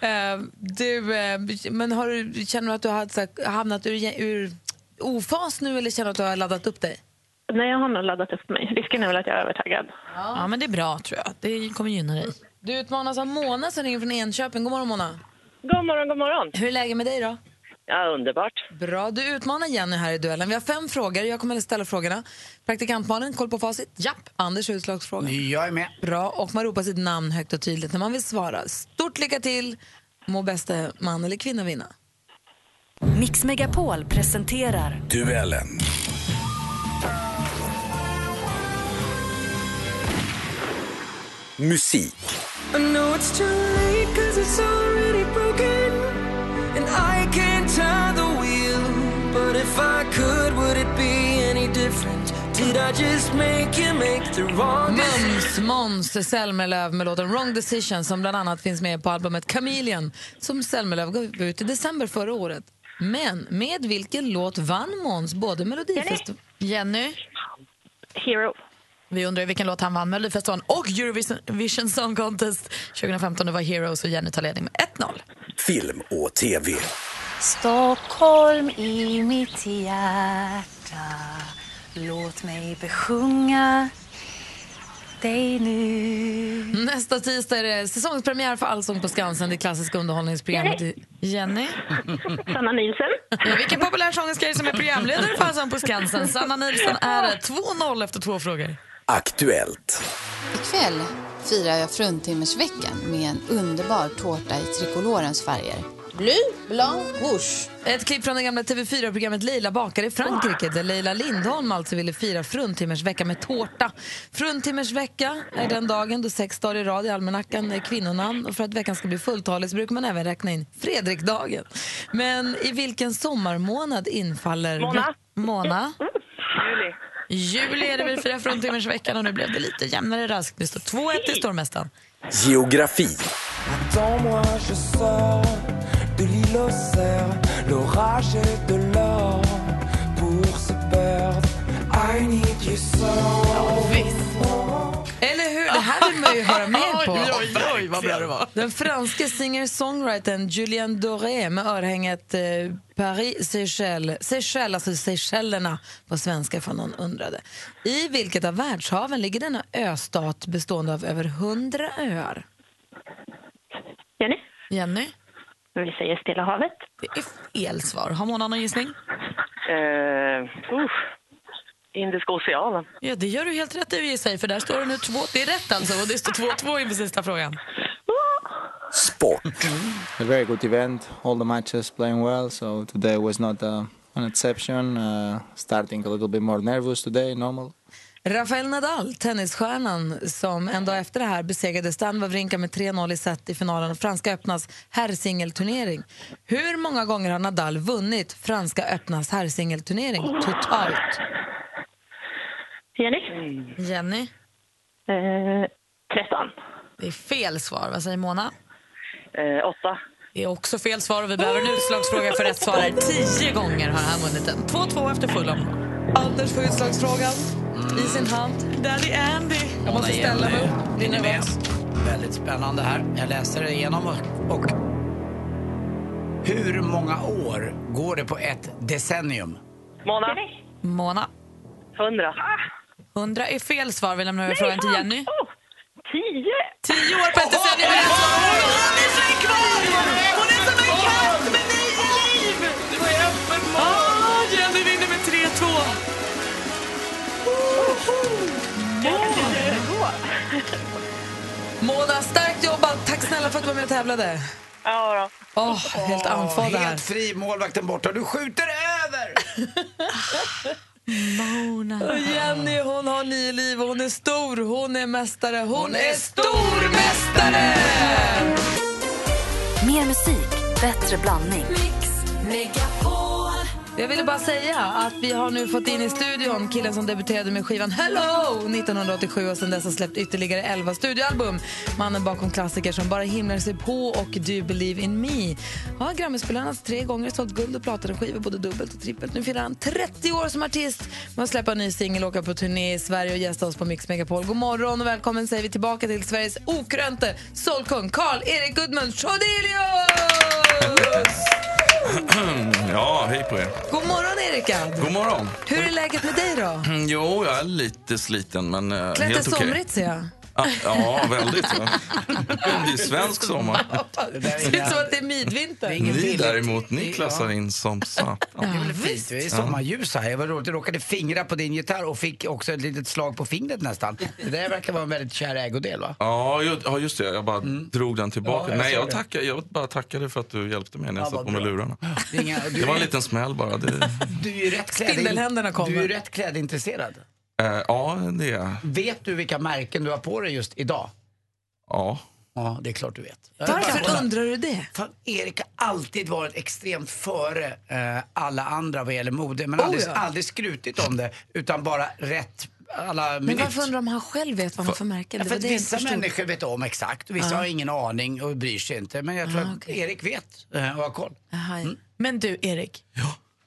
Eh, du, eh, men har du, känner du att du har hamnat ur, ur ofas nu eller känner du att du har laddat upp dig? Nej, jag har nog laddat upp mig. Risken är väl att jag är övertaggad. Ja, men det är bra tror jag. Det kommer gynna dig. Du utmanas av Mona som ringer från Enköping. God morgon Mona. God morgon, god morgon. Hur är läget med dig då? Ja, underbart. Bra. Du utmanar Jenny här i duellen. Vi har fem frågor. Jag kommer att ställa frågorna. Praktikant Malin, koll på facit? Japp. Anders, utslagsfråga. Jag är med. Bra. Och man ropar sitt namn högt och tydligt när man vill svara. Stort lycka till! Må bästa man eller kvinna vinna. Mix Megapol presenterar Duellen. Musik. I know it's too late cause it's already broken Can't turn the wheel But if I could would it be any different Did I just make you make the wrong Mums, Måns Zelmerlöw med låten Wrong Decision som bland annat finns med på albumet Chameleon som Zelmerlöw gav ut i december förra året. Men med vilken låt vann Måns både Melodifestivalen... Jenny? Hero. Vi undrar vilken låt han vann Melodifestivalen och Eurovision Song Contest 2015. Det var Heroes och Jenny tar ledning med 1-0. Film och TV. Stockholm i mitt hjärta Låt mig besjunga dig nu Nästa tisdag är det säsongspremiär för Allsång på Skansen, det klassiska underhållningsprogrammet. Jenny? Sanna Nielsen. Ja, vilken populär sångerska är det som är programledare för Allsång på Skansen? Sanna Nilsson är det. 2-0 efter två frågor. Aktuellt. Ikväll firar jag fruntimmersveckan med en underbar tårta i trikolorens färger. Bleu, blanc, rouge. Ett klipp från det gamla TV4-programmet Leila bakar i Frankrike där Leila Lindholm alltså ville fira fruntimmersvecka med tårta. Fruntimmersvecka är den dagen då sex dagar i rad i almanackan är kvinnonamn och för att veckan ska bli fulltalig så brukar man även räkna in Fredrikdagen. Men i vilken sommarmånad infaller... Mona. Mona? Juli. Juli är det vi firar fruntimmersveckan och nu blev det lite jämnare raskt. Det står 2-1 till stormästaren. Geografi. Attends-moi, je cerfs L'orage est de l'or pour se perdre I need you so Eller hur? Det här vill man ju höra mer på. Oj, oj, oj, vad bra det var. Den franske singer-songwritern Julien Doré med örhänget eh, Paris Seychelles, Seychelles, alltså Seychellerna på svenska för någon undrade. I vilket av världshaven ligger denna östat bestående av över hundra öar? Jenny? Jenny? Vi säger Stilla havet. Det är fel svar. Har Mona någon gissning? Uh, uh, Indiska oceanen. Ja, det gör du helt rätt i i, för där står det nu två. Det är rätt alltså och det står 2-2 inför sista frågan. Sport. a very good event. All the matches playing well. So today was not uh, an exception. Uh, starting a little bit more nervous today, normal. Rafael Nadal, tennisstjärnan som en dag efter det här besegrade Stan Wawrinka med 3-0 i set i finalen av Franska öppnas herrsingelturnering. Hur många gånger har Nadal vunnit Franska öppnas herrsingelturnering totalt? Jenny? Jenny? Eh, 13. Det är fel svar. Vad säger Mona? Eh, 8. Det är också fel svar och vi behöver en utslagsfråga för rätt svar. Tio gånger har han vunnit den. 2-2 efter full omgång. Anders får utslagsfrågan i sin hand. Daddy Andy. Jag måste ställa mig upp. Är ni med? Väldigt spännande här. Jag läser det igenom och, och... Hur många år går det på ett decennium? Mona? Mona? 100. 100 är fel svar. Vi lämnar över frågan till Jenny. 10! Tio år på ett decennium är rätt svar. Hon Mona, starkt jobbat. Tack snälla för att du var med och tävlade. Ja då. Åh, helt andfådd här. Helt fri, målvakten borta. Du skjuter över! Mona. Och Jenny hon har nio liv och hon är stor, hon är mästare, hon, är stormästare! Mer musik, bättre blandning. Jag ville bara säga att vi har nu fått in i studion killen som debuterade med skivan Hello 1987 och sen dess har släppt ytterligare 11 studioalbum. Mannen bakom klassiker som Bara himlar sig på och Do you believe in me. Ja, Grammisbelönats alltså tre gånger, sålt guld och platinaskivor både dubbelt och trippelt. Nu firar han 30 år som artist med att släppa en ny singel, åka på turné i Sverige och gästa oss på Mix Megapol. God morgon och välkommen säger vi tillbaka till Sveriges okrönte soulkung Carl-Erik Gudmunds Chodelius! Ja, hej på er. God morgon Erika! God morgon. Hur är läget med dig då? Mm, Jo, jag är lite sliten, men uh, Klätt helt okej. somrigt ser jag. Ja, ja, väldigt. Ja. Det är svensk sommar. Det ser ut som att det är midvinter. Ni däremot, ni klassar in som satan. Det är väl fint. Det är sommarljus här. Jag var roligt. Jag råkade fingra på din gitarr och fick också ett litet slag på fingret nästan. Det där verkar vara en väldigt kär ägodel va? Ja, ju- ja, just det. Jag bara drog den tillbaka. Ja, jag Nej, jag, tackar, jag bara tackade för att du hjälpte mig när jag Ja, satt vad på med lurarna. Det, är inga, du Det var en liten smäll bara. Det, Du. Du är ju rätt klädintresserad. Eh, ja, det är. Vet du vilka märken du har på dig just idag? Ja. Ja, det är klart du vet. Varför undrar du det? För Erik har alltid varit extremt före eh, alla andra vad gäller mode. Men Oh, aldrig, ja. aldrig skrutit om det, utan bara rätt alla Men minut. varför undrar om han själv vet vad han har för märke? Ja, Det för var att det jag vissa förstod. människor vet om exakt och vissa Ja. har ingen aning och bryr sig inte. Men jag tror Ah, att Erik vet eh, och har koll. Aha, Men du, Erik.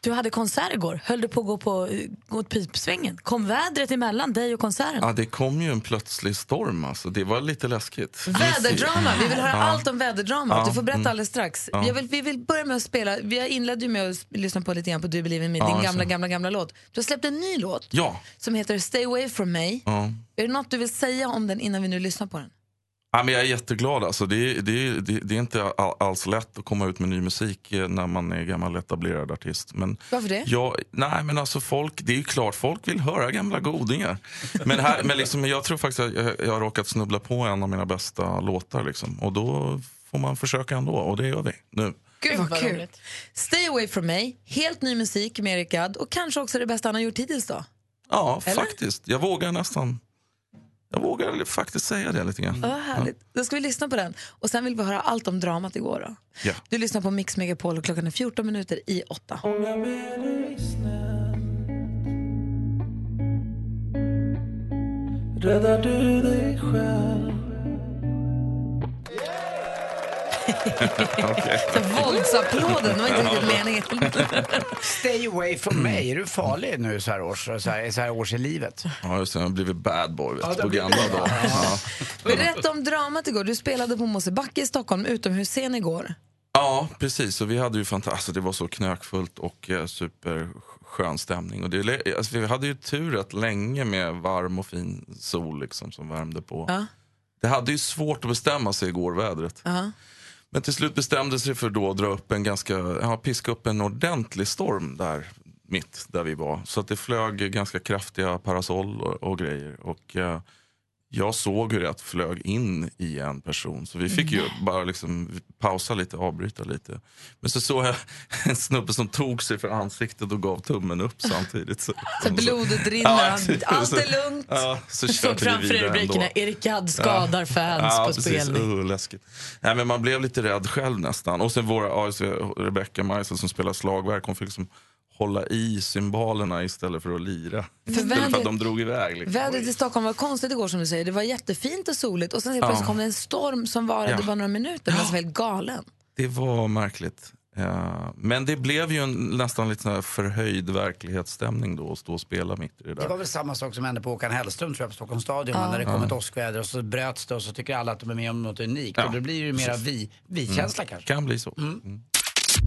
Du hade konsert igår. Höll du på att gå, på, gå åt pipsvängen? Kom vädret emellan dig och konserten? Ja, det kom ju en plötslig storm. Alltså. Det var lite läskigt. Väderdrama, vi vill höra Ja. allt om väderdramat. Ja, Du får berätta mm. alldeles strax. Ja. Jag vill, vi vill börja med att spela, vi inledde ju med att lyssna på lite grann på Du Believe in Me, Ja, din gamla, gamla, gamla låt. Du har släppt en ny låt Ja. som heter Stay Away From Me. ja. Är det något du vill säga om den innan vi nu lyssnar på den? Ja, men jag är jätteglad. Alltså, det, är, det, är, det, det är inte all, alls lätt att komma ut med ny musik eh, när man är gammal etablerad artist. Men Varför det? jag, nej, men alltså folk, det är ju klart folk vill höra gamla godingar. Men, här, men liksom, jag tror faktiskt att jag, jag har råkat snubbla på en av mina bästa låtar. Liksom. Och då får man försöka ändå. Och det gör vi nu. Gud vad kul. Stay Away From Me, helt ny musik med Erik Gadd och kanske också det bästa han har gjort hittills då? Ja, Eller? faktiskt. Jag vågar nästan... Jag vågar faktiskt säga det lite grann. Vad härligt. Då ska vi lyssna på den. Och sen vill vi höra allt om dramat igår då. Ja. Du lyssnar på Mix Megapol och klockan är 14 minuter i 8. Räddar du dig själv? Våldsapplåden, det var inte riktigt meningen. Stay away from me. Är du farlig nu så här års, så här, så här års i livet? Ja, just det. Jag har blivit bad boy vet, Ja, på blir- gamla dagar. Ja. Berätta om dramat igår. Du spelade på Mosebacke i Stockholm, utomhusscen igår. Ja, precis. Och vi hade ju fantastiskt, det var så knökfullt och eh, superskön stämning. Och det, alltså, vi hade ju tur rätt länge med varm och fin sol liksom, som värmde på. Ja. Det hade ju svårt att bestämma sig igår, vädret. Ja. Men till slut bestämde sig för då att dra upp en ganska, ja, piska upp en ordentlig storm där mitt där vi var. Så att det flög ganska kraftiga parasoll och, och grejer. Och, eh, jag såg hur det flög in i en person. Så vi fick ju bara liksom pausa lite, avbryta lite. Men så såg jag en snubbe som tog sig för ansiktet och gav tummen upp samtidigt. Så, Så blodet rinner, allt är lugnt. Ja, så Såg framför er rubrikerna. Erik Gadd skadar fans ja, på precis. spelning. Uh, läskigt. Nej, men man blev lite rädd själv nästan. Och sen våra AIC, Rebecca Majsen som spelar slagverk, hon fick liksom hålla i symbolerna istället för att lira. Istället för vädret- att de drog iväg. Liksom. Vädret i Stockholm var konstigt igår som du säger. Det var jättefint och soligt och sen Ja. plötsligt kom det en storm som varade Ja. bara några minuter. Den var så helt galen. Det var märkligt. Ja, men det blev ju en nästan lite förhöjd verklighetsstämning då att stå och spela mitt i det Det där. var väl samma sak som hände på Håkan Hellström tror jag på Stockholms stadion Ja. när det kom Ja. ett åskväder och så bröts det och så tycker alla att de är med om något unikt. Ja. Och då blir det ju mera vi, vi-känsla kanske. Kan bli så.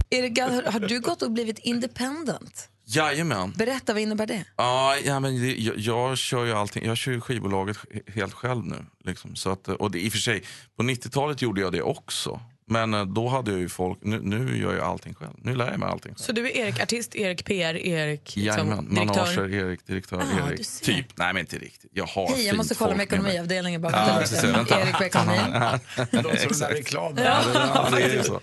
Erik har, du gått och blivit independent? Jajamän. Berätta, vad innebär det? Ja, ja, men det, jag, jag kör ju allting. Jag kör ju skivbolaget he- helt själv nu. Liksom. Så att, och det, I och för sig, på 90-talet gjorde jag det också. Men eh, då hade jag ju folk, nu, nu gör jag allting själv. Nu lär jag mig allting själv. Så du är Erik artist, Erik PR, Erik liksom, Jajamän, direktör? manager, Erik, direktör, Ah, Erik. Typ. Nej men inte riktigt. Jag har Hej, jag måste kolla med ekonomiavdelningen bara. Ja, precis. Vänta. Erik på ekonomin. Ja, exakt. där reklamen. Ja, det är ju så.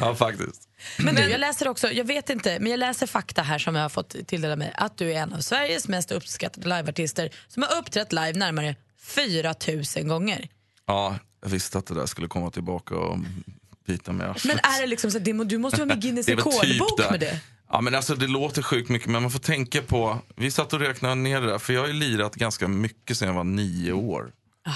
Ja, faktiskt. Men du, jag läser också, jag vet inte, men jag läser fakta här som jag har fått tilldela mig. Att du är en av Sveriges mest uppskattade liveartister som har uppträtt live närmare 4 000 gånger. Ja, jag visste att det där skulle komma tillbaka och bita mig i. Men är det liksom så att du måste vara med Guinness typ rekordbok där. med det? Ja, men alltså, det låter sjukt mycket, men man får tänka på... Vi satt och räknade ner det där, för jag har ju lirat ganska mycket sedan jag var nio år. Ah.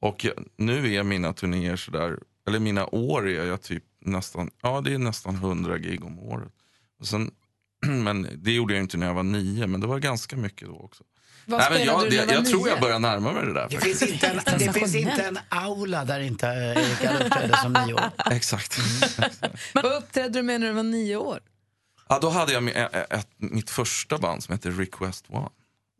Och jag, nu är mina turnéer sådär, eller mina år är jag typ nästan, ja det är nästan 100 gig om året. Och sen, men det gjorde jag inte när jag var nio, men det var ganska mycket då också. Vad Nej, men jag, du var jag tror jag börjar närma mig det där. Det finns, inte en, det finns inte en aula där inte eh, Erik Gadd uppträdde som nio år. Exakt. Vad uppträdde du med när du var nio år? Ja, då hade jag ä- ett, mitt första band som hette Request One.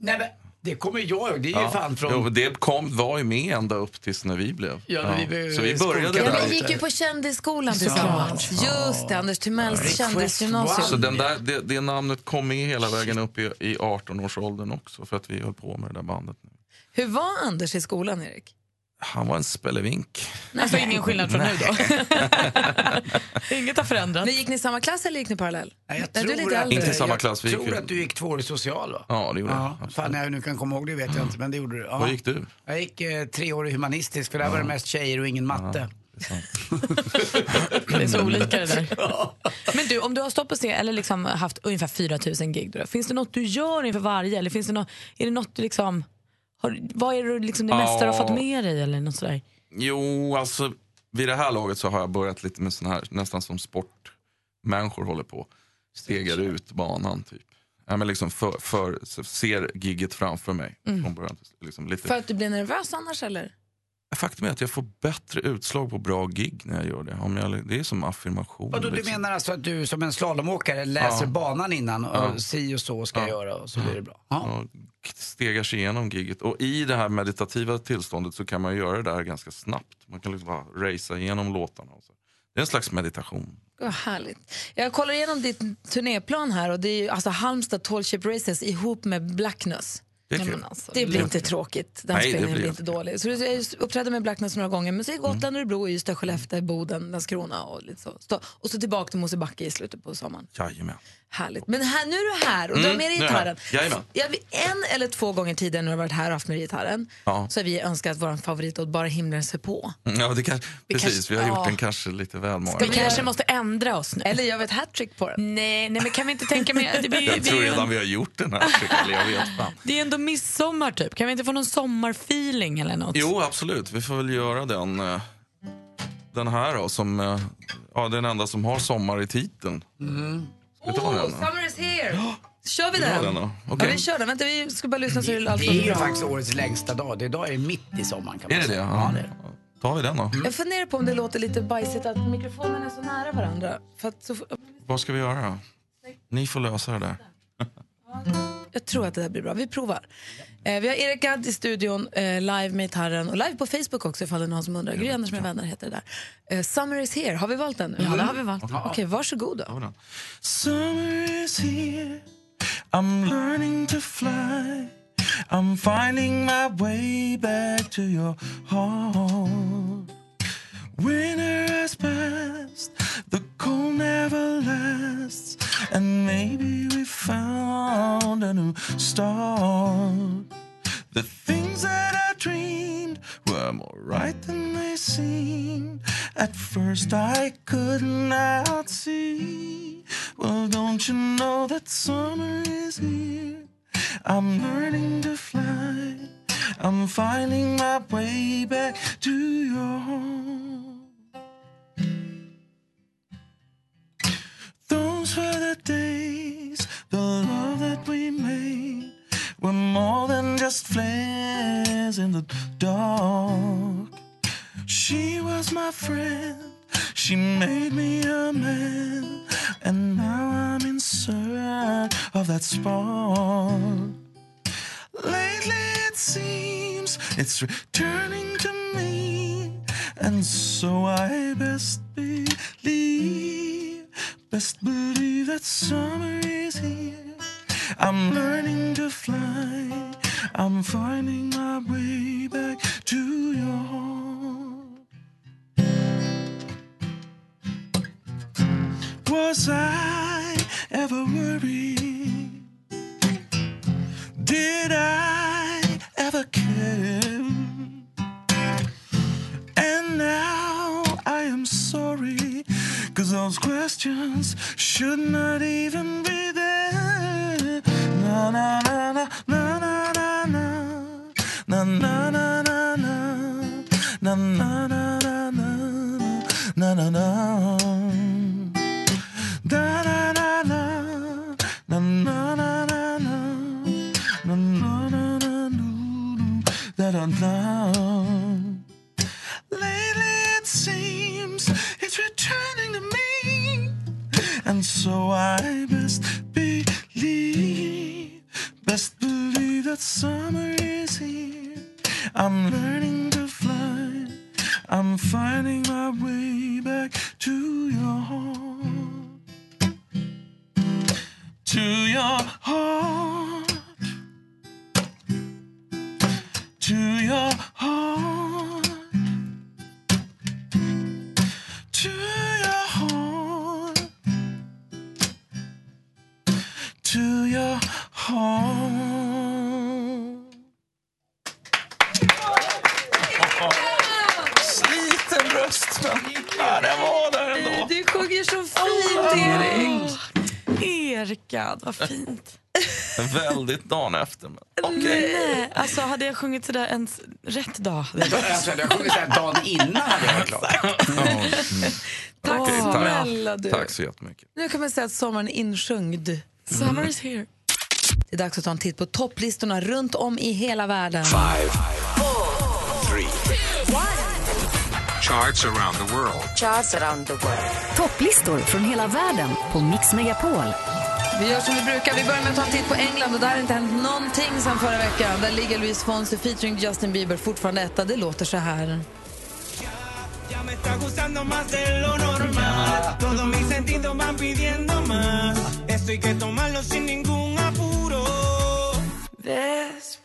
Nej, men, det kommer jag ihåg. Det är ju fan från... Jo, men det kom, var ju med ända upp tills när vi blev. Ja, när vi Så vi började Ja, där. ni gick ju på kändisskolan tillsammans. Just det, Anders Timells kändisgymnasium. Så den där, det, det namnet kom med hela vägen upp i, i 18-årsåldern också för att vi höll på med det där bandet. Hur var Anders i skolan, Erik? Han var en spelevink. Alltså ingen skillnad från nu då? Inget har förändrats. Men gick ni i samma klass eller gick ni parallell? Nej, jag tror att. Inte samma jag klass, vi gick tror ju- att du gick två år i social va? Ja, det gjorde Ja, jag. fan när jag nu kan komma ihåg det vet jag inte, men det gjorde du. Ja. Vad gick du? Jag gick eh, tre år i humanistisk för där var det mest tjejer och ingen matte. Det är så olika det där. Men du, om du har stått på scen eller liksom haft ungefär 4 000 gig, då, finns det något du gör inför varje? Eller finns det något, är det något du liksom, har, vad är det liksom det mesta du har Ja. fått med dig? Eller något sådär? Jo, alltså vid det här laget så har jag börjat lite med sån här, nästan som sportmänniskor håller på. Stegar ut banan typ. Ja, men liksom för, för, ser gigget framför mig. Mm. Från början, liksom lite. För att du blir nervös annars eller? Faktum är att jag får bättre utslag på bra gig när jag gör det. Om jag, det är som affirmation. Vadå, du liksom. menar alltså att du som en slalomåkare läser Ja. banan innan och Ja. si och så ska jag göra och så blir det bra? och stegar sig igenom giget. Och i det här meditativa tillståndet så kan man göra det där ganska snabbt. Man kan liksom bara racea igenom låtarna. Och så. Det är en slags meditation. Vad härligt. Jag kollar igenom ditt turnéplan här och det är ju alltså Halmstad Tall Ship Races ihop med Blackness. Det är Nej, kul. men alltså, det blir inte tråkigt. Den Nej, spelningen blir blir inte dålig. Så du uppträdde med Blackness några gånger, men så är Gotland, Örebro, Ystad, Skellefteå, Boden, Landskrona och lite så. Och så tillbaka till Mosebacke i slutet på sommaren. Jajamän. Härligt. Men här, nu är du här och du har Mm, med dig gitarren. Jag, en eller två gånger tidigare när du har varit här och haft med gitarren Ja. så har vi önskat vår favorit Bara himlen ser på. Ja, det kan, Vi precis, kanske- vi har gjort ja. den kanske lite väl många Vi kanske måste ändra oss nu. Eller gör vi ett hattrick på den? Nej, nej men kan vi inte tänka mer? Det, blir, Jag vi, tror redan vi har gjort den här. Eller jag vet fan. det är ändå midsommar typ. Kan vi inte få någon sommarfeeling eller något? Jo, absolut. Vi får väl göra den. eh, Den här då, som eh, ja, den enda som har sommar i titeln. Ska Oh, den? då? summer is here! Kör vi den? den då. Ja, Okej. vi kör den. Vänta, vi ska bara lyssna så Det allt är ju låter bra. faktiskt årets längsta dag. Det idag är mitt i sommaren kan man Är det det? säga. Ja. Ja, det är det. tar vi den då. Jag funderar på om det låter lite bajsigt att mikrofonerna är så nära varandra. För att så, Vad ska vi göra då? Ni får lösa det där. jag tror att det här blir bra. Vi provar. Eh, vi har Erik Gadd i studion, eh, live med gitarren och live på Facebook också ifall det är någon som undrar. Gry Anders med vänner heter det där. Eh, Summer is here, har vi valt den nu? Ja, det har vi valt. Okej, varsågod då. Summer is here I'm learning to fly I'm finding my way back to your heart. Winter has passed, the cold never lasts, and maybe we found a new start. stars. Mm. Vad fint. Väldigt dagen efter. Men. Nej, alltså hade jag sjungit sådär en s- rätt dag hade jag Alltså, jag sjunger såhär dagen innan hade jag varit klar. Tack Okej, snälla du. Tack så jättemycket. Nu kan man säga att sommaren är insjungd. Summer is here. Det är dags att ta en titt på topplistorna runt om i hela världen. Five, three, charts around the world. Charts around the world. Topplistor från hela världen på Mix Megapol. Vi gör som vi brukar. Vi börjar med att ta en titt på England och där har inte hänt någonting sedan förra veckan. Där ligger Luis Fonsi featuring Justin Bieber fortfarande etta. Det låter så här. Ya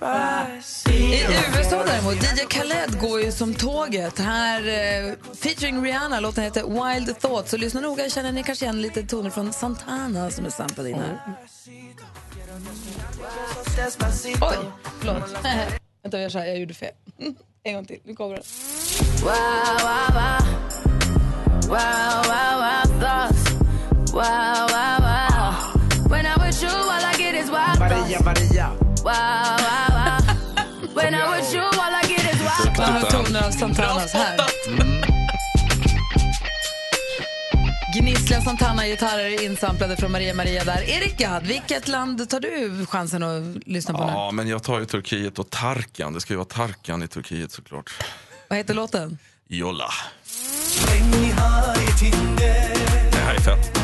i USA däremot, DJ Khaled går ju som tåget. Här, eh, featuring Rihanna, låten heter Wild Thoughts. Så lyssna noga, känner ni kanske igen lite toner från Santana som är samplade in här. Oj, förlåt. Vänta, jag gör så här, jag gjorde fel. En gång till, nu kommer den. Wow, wow, wow. Wow, wow, wow, thoughts. Wow, wow, wow. When I'm with you, all I get is wild thoughts. Maria. Maria. wow. Toner av Santanas här. Gnissliga Santana-gitarrer insamplade från Maria Maria där. Erik Gadd, vilket land tar du chansen att lyssna på nu? Ja, men jag tar ju Turkiet och Tarkan. Det ska ju vara Tarkan i Turkiet såklart. Vad heter låten? Jolla. Det här är fett.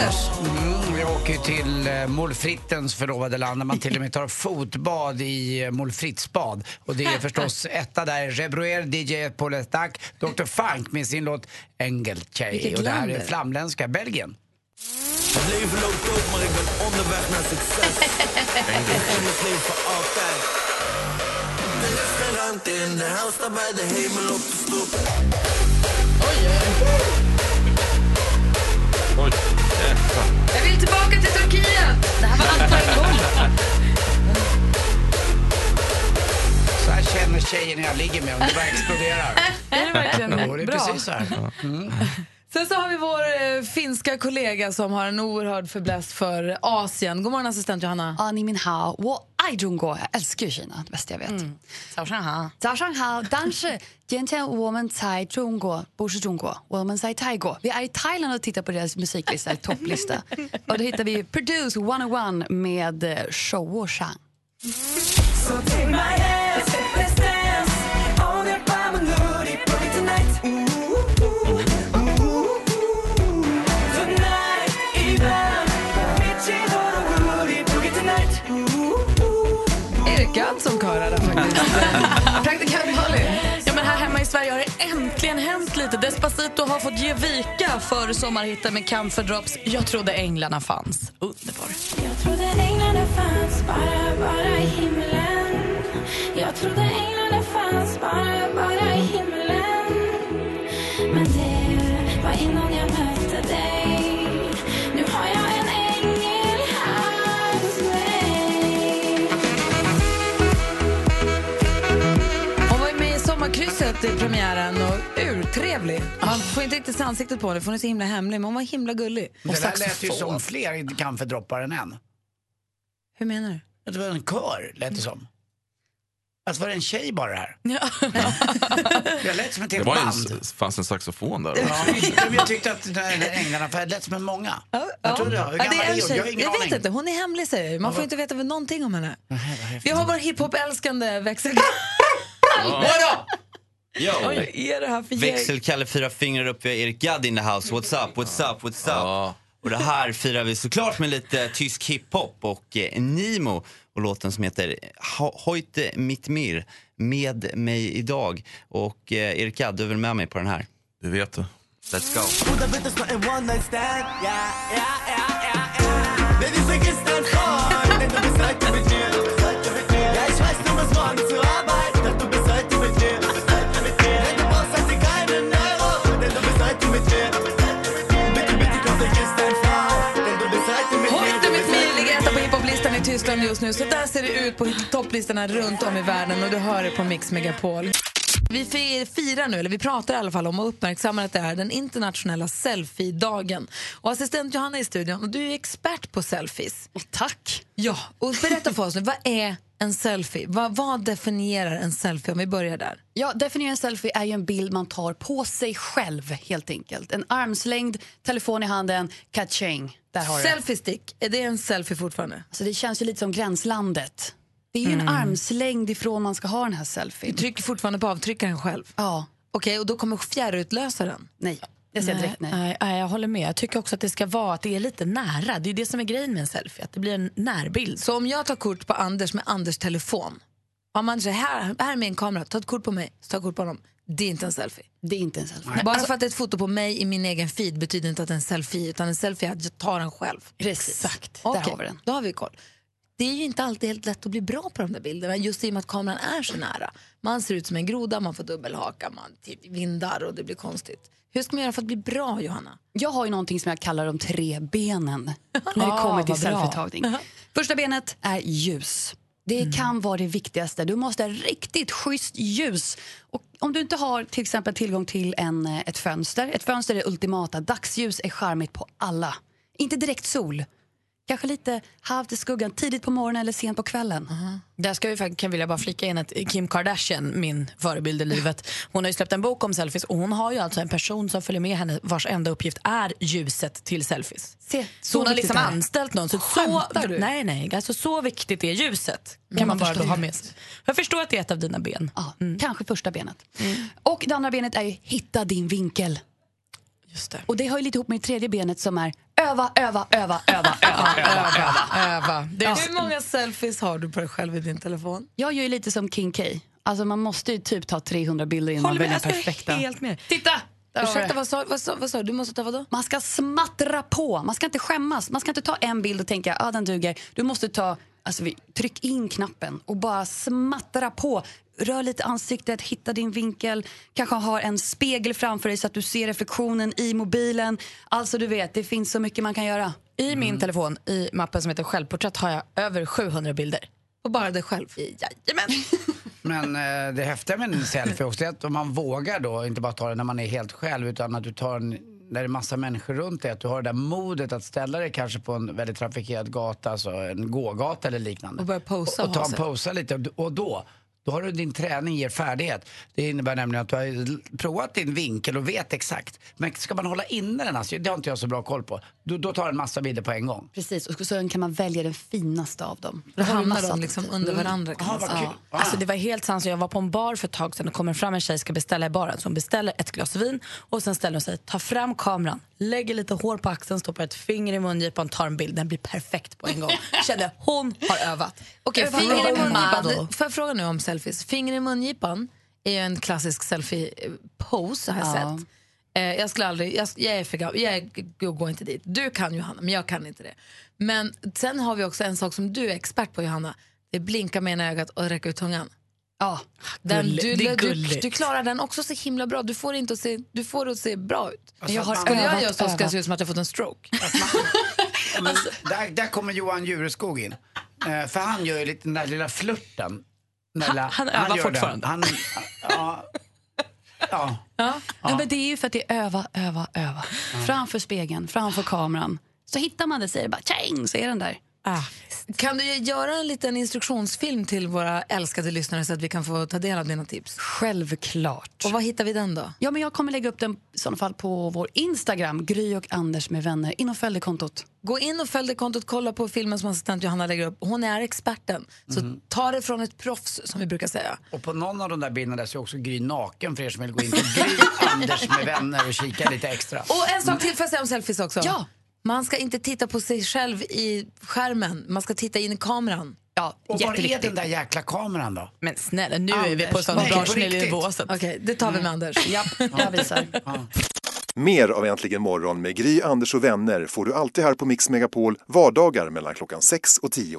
Anders! Mm, jag åker till eh, Molfrittens förlovade land där man till och med tar fotbad i eh, Molfrittsbad. Och det är förstås etta där, Rebroer, DJ Polestac, Dr. Funk med sin låt Engeltjej. Vilket Och det här land är flamländska, Belgien. Het leven loopt op, maar ik ben onderweg naar succes. Ik neem het leven altijd. De restaurant in de hel staat bij de hemel op de stoep. Oj, Jag vill tillbaka till Turkiet! Det här var allt på en gång. Så här känner tjejen jag ligger med om det bara exploderar. Är det verkligen Jo, det är bra? precis så här. Mm. Sen så har vi vår eh, finska kollega som har en oerhörd förbläst för Asien. God morgon assistent Johanna. Animin hao wo aijungo. Jag älskar ju Kina, det bästa jag vet. Mm. Zao shang hao. Zao shang hao. Danshi. Jentian woman tai zhongguo. Boshi zhongguo. Woman tai taigo. Vi är i Thailand och tittar på deras musiklista, topplista. Och då hittar vi Produce 101 med eh, Shou Shang. So take my hand, Praktikant Malin. Ja, men här hemma i Sverige har det äntligen hänt lite. Despacito har fått ge vika för sommarhitten med Camphor Drops. Jag trodde änglarna fanns. Underbar. Jag trodde änglarna fanns bara, bara i himlen. Jag trodde änglarna fanns bara, bara i himlen. Men det var innan I premiären och urtrevlig. Man får inte riktigt se ansiktet på henne för hon är så himla hemlig men hon var himla gullig. Och Det där lät ju som fler kamferdroppar än en. Hur menar du? Det var en kör, lät det som. Alltså var det en tjej bara här? Det lät som ett Det helt var band. en, fanns en saxofon där Ja, jag tyckte att den här änglarna, för det lät som en många. Jag trodde det. Hur Ja, gammal det är är en hon? Jag har ingen Jag vet aning. inte, hon är hemlig säger jag. Man får inte veta någonting om henne. Vi har vår hiphop-älskande växel... Ja. Yo. Vad är det här för gäng? Växelkalle fyra fingrar upp, vi har Erik Gadd in the house. What's up, what's up, what's up? Och det här firar vi såklart med lite tysk hiphop och eh, Nimo och låten som heter Heute mit mir, med mig idag. Och eh, Erik Gadd, du är väl med mig på den här? Det vet du. Let's go. Tyskland just nu. Så där ser det ut på topplistorna runt om i världen och du hör det på Mix Megapol. Vi fi- firar nu, eller vi pratar i alla fall om och uppmärksammar att det är den internationella selfie-dagen. Och assistent Johanna är i studion och du är expert på selfies. tack! Ja, och berätta för oss nu, vad är en selfie? Vad, vad definierar en selfie om vi börjar där? Ja, definiera en selfie är ju en bild man tar på sig själv helt enkelt. En armslängd, telefon i handen, catching. Där har du det. Selfie stick, är det en selfie fortfarande? Alltså det känns ju lite som gränslandet. Det är ju en Mm. armslängd ifrån man ska ha den här selfien. Du trycker fortfarande på avtryckaren själv? Ja. Okej, och då kommer fjärrutlösaren? Nej, det ser jag direkt nej. nej. nej. Jag håller med. Jag tycker också att det ska vara att det är lite nära. Det är det som är grejen med en selfie, att det blir en närbild. Så om jag tar kort på Anders med Anders telefon, om man säger här, här är min kamera, ta ett kort på mig, så ta ett kort på honom. Det är inte en selfie. Det är inte en selfie. Bara Alltså- för att det är ett foto på mig i min egen feed betyder inte att det är en selfie, utan en selfie är att jag tar den själv. Precis. Exakt. Där Okej, har vi den. Då har vi koll. Det är ju inte alltid helt lätt att bli bra på de där bilderna just i och med att kameran är så nära. Man ser ut som en groda, man får dubbelhaka, man vindar och det blir konstigt. Hur ska man göra för att bli bra, Johanna? Jag har ju någonting som jag kallar de tre benen när det Ah, kommer till selfietagning. Första benet är ljus. Det Mm. kan vara det viktigaste. Du måste ha riktigt schysst ljus. Och om du inte har till exempel tillgång till en, eh, ett fönster. Ett fönster är ultimata. Dagsljus är charmigt på alla. Inte direkt sol. Kanske lite halvt i skuggan tidigt på morgonen eller sent på kvällen. Där ska vi, kan vilja bara flika in att Kim Kardashian, min förebild i livet, hon har ju släppt en bok om selfies och hon har ju alltså en person som följer med henne vars enda uppgift är ljuset till selfies. Se, så hon har liksom är anställt någon. Så, så, du? nej, nej, alltså så viktigt är ljuset. Kan Mm, man bara ha med sig. Jag förstår att det är ett av dina ben. Ja, Kanske första benet. Och det andra benet är ju hitta din vinkel. Och det hör ju lite ihop med det tredje benet som är öva, öva, öva, öva, öva, öva, öva. Det är, Ja. Hur många selfies har du på dig själv i din telefon? Jag gör ju lite som King K. Alltså man måste ju typ ta 300 bilder innan man väljer den alltså, perfekta. helt med. Titta! Ursäkta, det. vad sa, vad, sa, vad sa du? Du måste ta vadå? Man ska smattra på. Man ska inte skämmas. Man ska inte ta en bild och tänka att ah, den duger. Du måste ta, alltså, vi, tryck in knappen och bara smattra på. Rör lite ansiktet, hitta din vinkel. Kanske ha en spegel framför dig så att du ser reflektionen i mobilen. Alltså du vet, det finns så mycket man kan göra. I min telefon, i mappen som heter självporträtt, har jag över 700 bilder. Och bara dig själv? Jajamän. Men eh, det häftiga med en selfie också är att om man vågar då inte bara ta den när man är helt själv utan att du tar den när det är massa människor runt dig, att du har det där modet att ställa dig kanske på en väldigt trafikerad gata, alltså en gågata eller liknande. Och börja posa Och, och ta en posa lite och då då har du din träning ger färdighet. Det innebär nämligen att du har provat din vinkel och vet exakt. Men ska man hålla inne den, alltså, det har inte jag så bra koll på. Då, då tar den massa bilder på en gång. Precis, och så kan man välja den finaste av dem. Då hamnar de liksom alternativ. under Mm. varandra. Kan Ah, man vad säga. kul. Ah. Alltså, det var helt sant. Så jag var på en bar för ett tag sedan och kommer fram en tjej ska beställa i baren. Så hon beställer ett glas vin och sen ställer hon sig, tar fram kameran, lägger lite hår på axeln, stoppar ett finger i mungipan, tar en bild. Den blir perfekt på en gång. Kände hon har övat. Okej, Övat finger i mungipan. Får jag fråga nu om selfies? Finger i mungipan är ju en klassisk selfie-pose har jag Ja. sett. Eh, jag skulle aldrig, jag, jag är för gammal, jag, går inte dit. Du kan Johanna, men jag kan inte det. Men sen har vi också en sak som du är expert på Johanna. Det är blinka med ena ögat och räcka ut tungan. Ja, Den, du, det är du, gulligt. du klarar den också så himla bra. Du får, inte att se, du får det att se bra ut. Alltså, Jag har Skulle jag göra så ska det se ut som att jag fått en stroke. Men där, där kommer Johan Jureskog in. Eh, för han gör ju lite den där lilla flörten. Den Han- han övar gör fortfarande. Han, ja, ja. Ja. men det är ju för att det är öva, öva, öva. Framför spegeln, framför kameran. Så hittar man det, säger det bara tjing, så är den där. Ah. Kan du göra en liten instruktionsfilm till våra älskade lyssnare så att vi kan få ta del av dina tips? Självklart. Och var hittar vi den då? Ja, men jag kommer lägga upp den i sådana fall på vår Instagram, Gry och Anders med vänner. In och följ det kontot. Gå in och följ det kontot, kolla på filmen som assistent Johanna lägger upp. Hon är experten. Så ta det från ett proffs som vi brukar säga. Och på någon av de där bilderna där så är också Gry naken för er som vill gå in till Gry Anders med vänner och kika lite extra. Och en sak till får jag säga om selfies också. Ja. Man ska inte titta på sig själv i skärmen, man ska titta in i kameran. Ja, Och var är den där jäkla kameran då? Men snälla, nu är vi Anders, på sån nej, bra på riktigt. nivå. så att- Okej, det tar vi med Anders. Ja, jag visar. Mer av Äntligen morgon med Gry, Anders och vänner får du alltid här på Mix Megapol vardagar mellan klockan 6 och 10.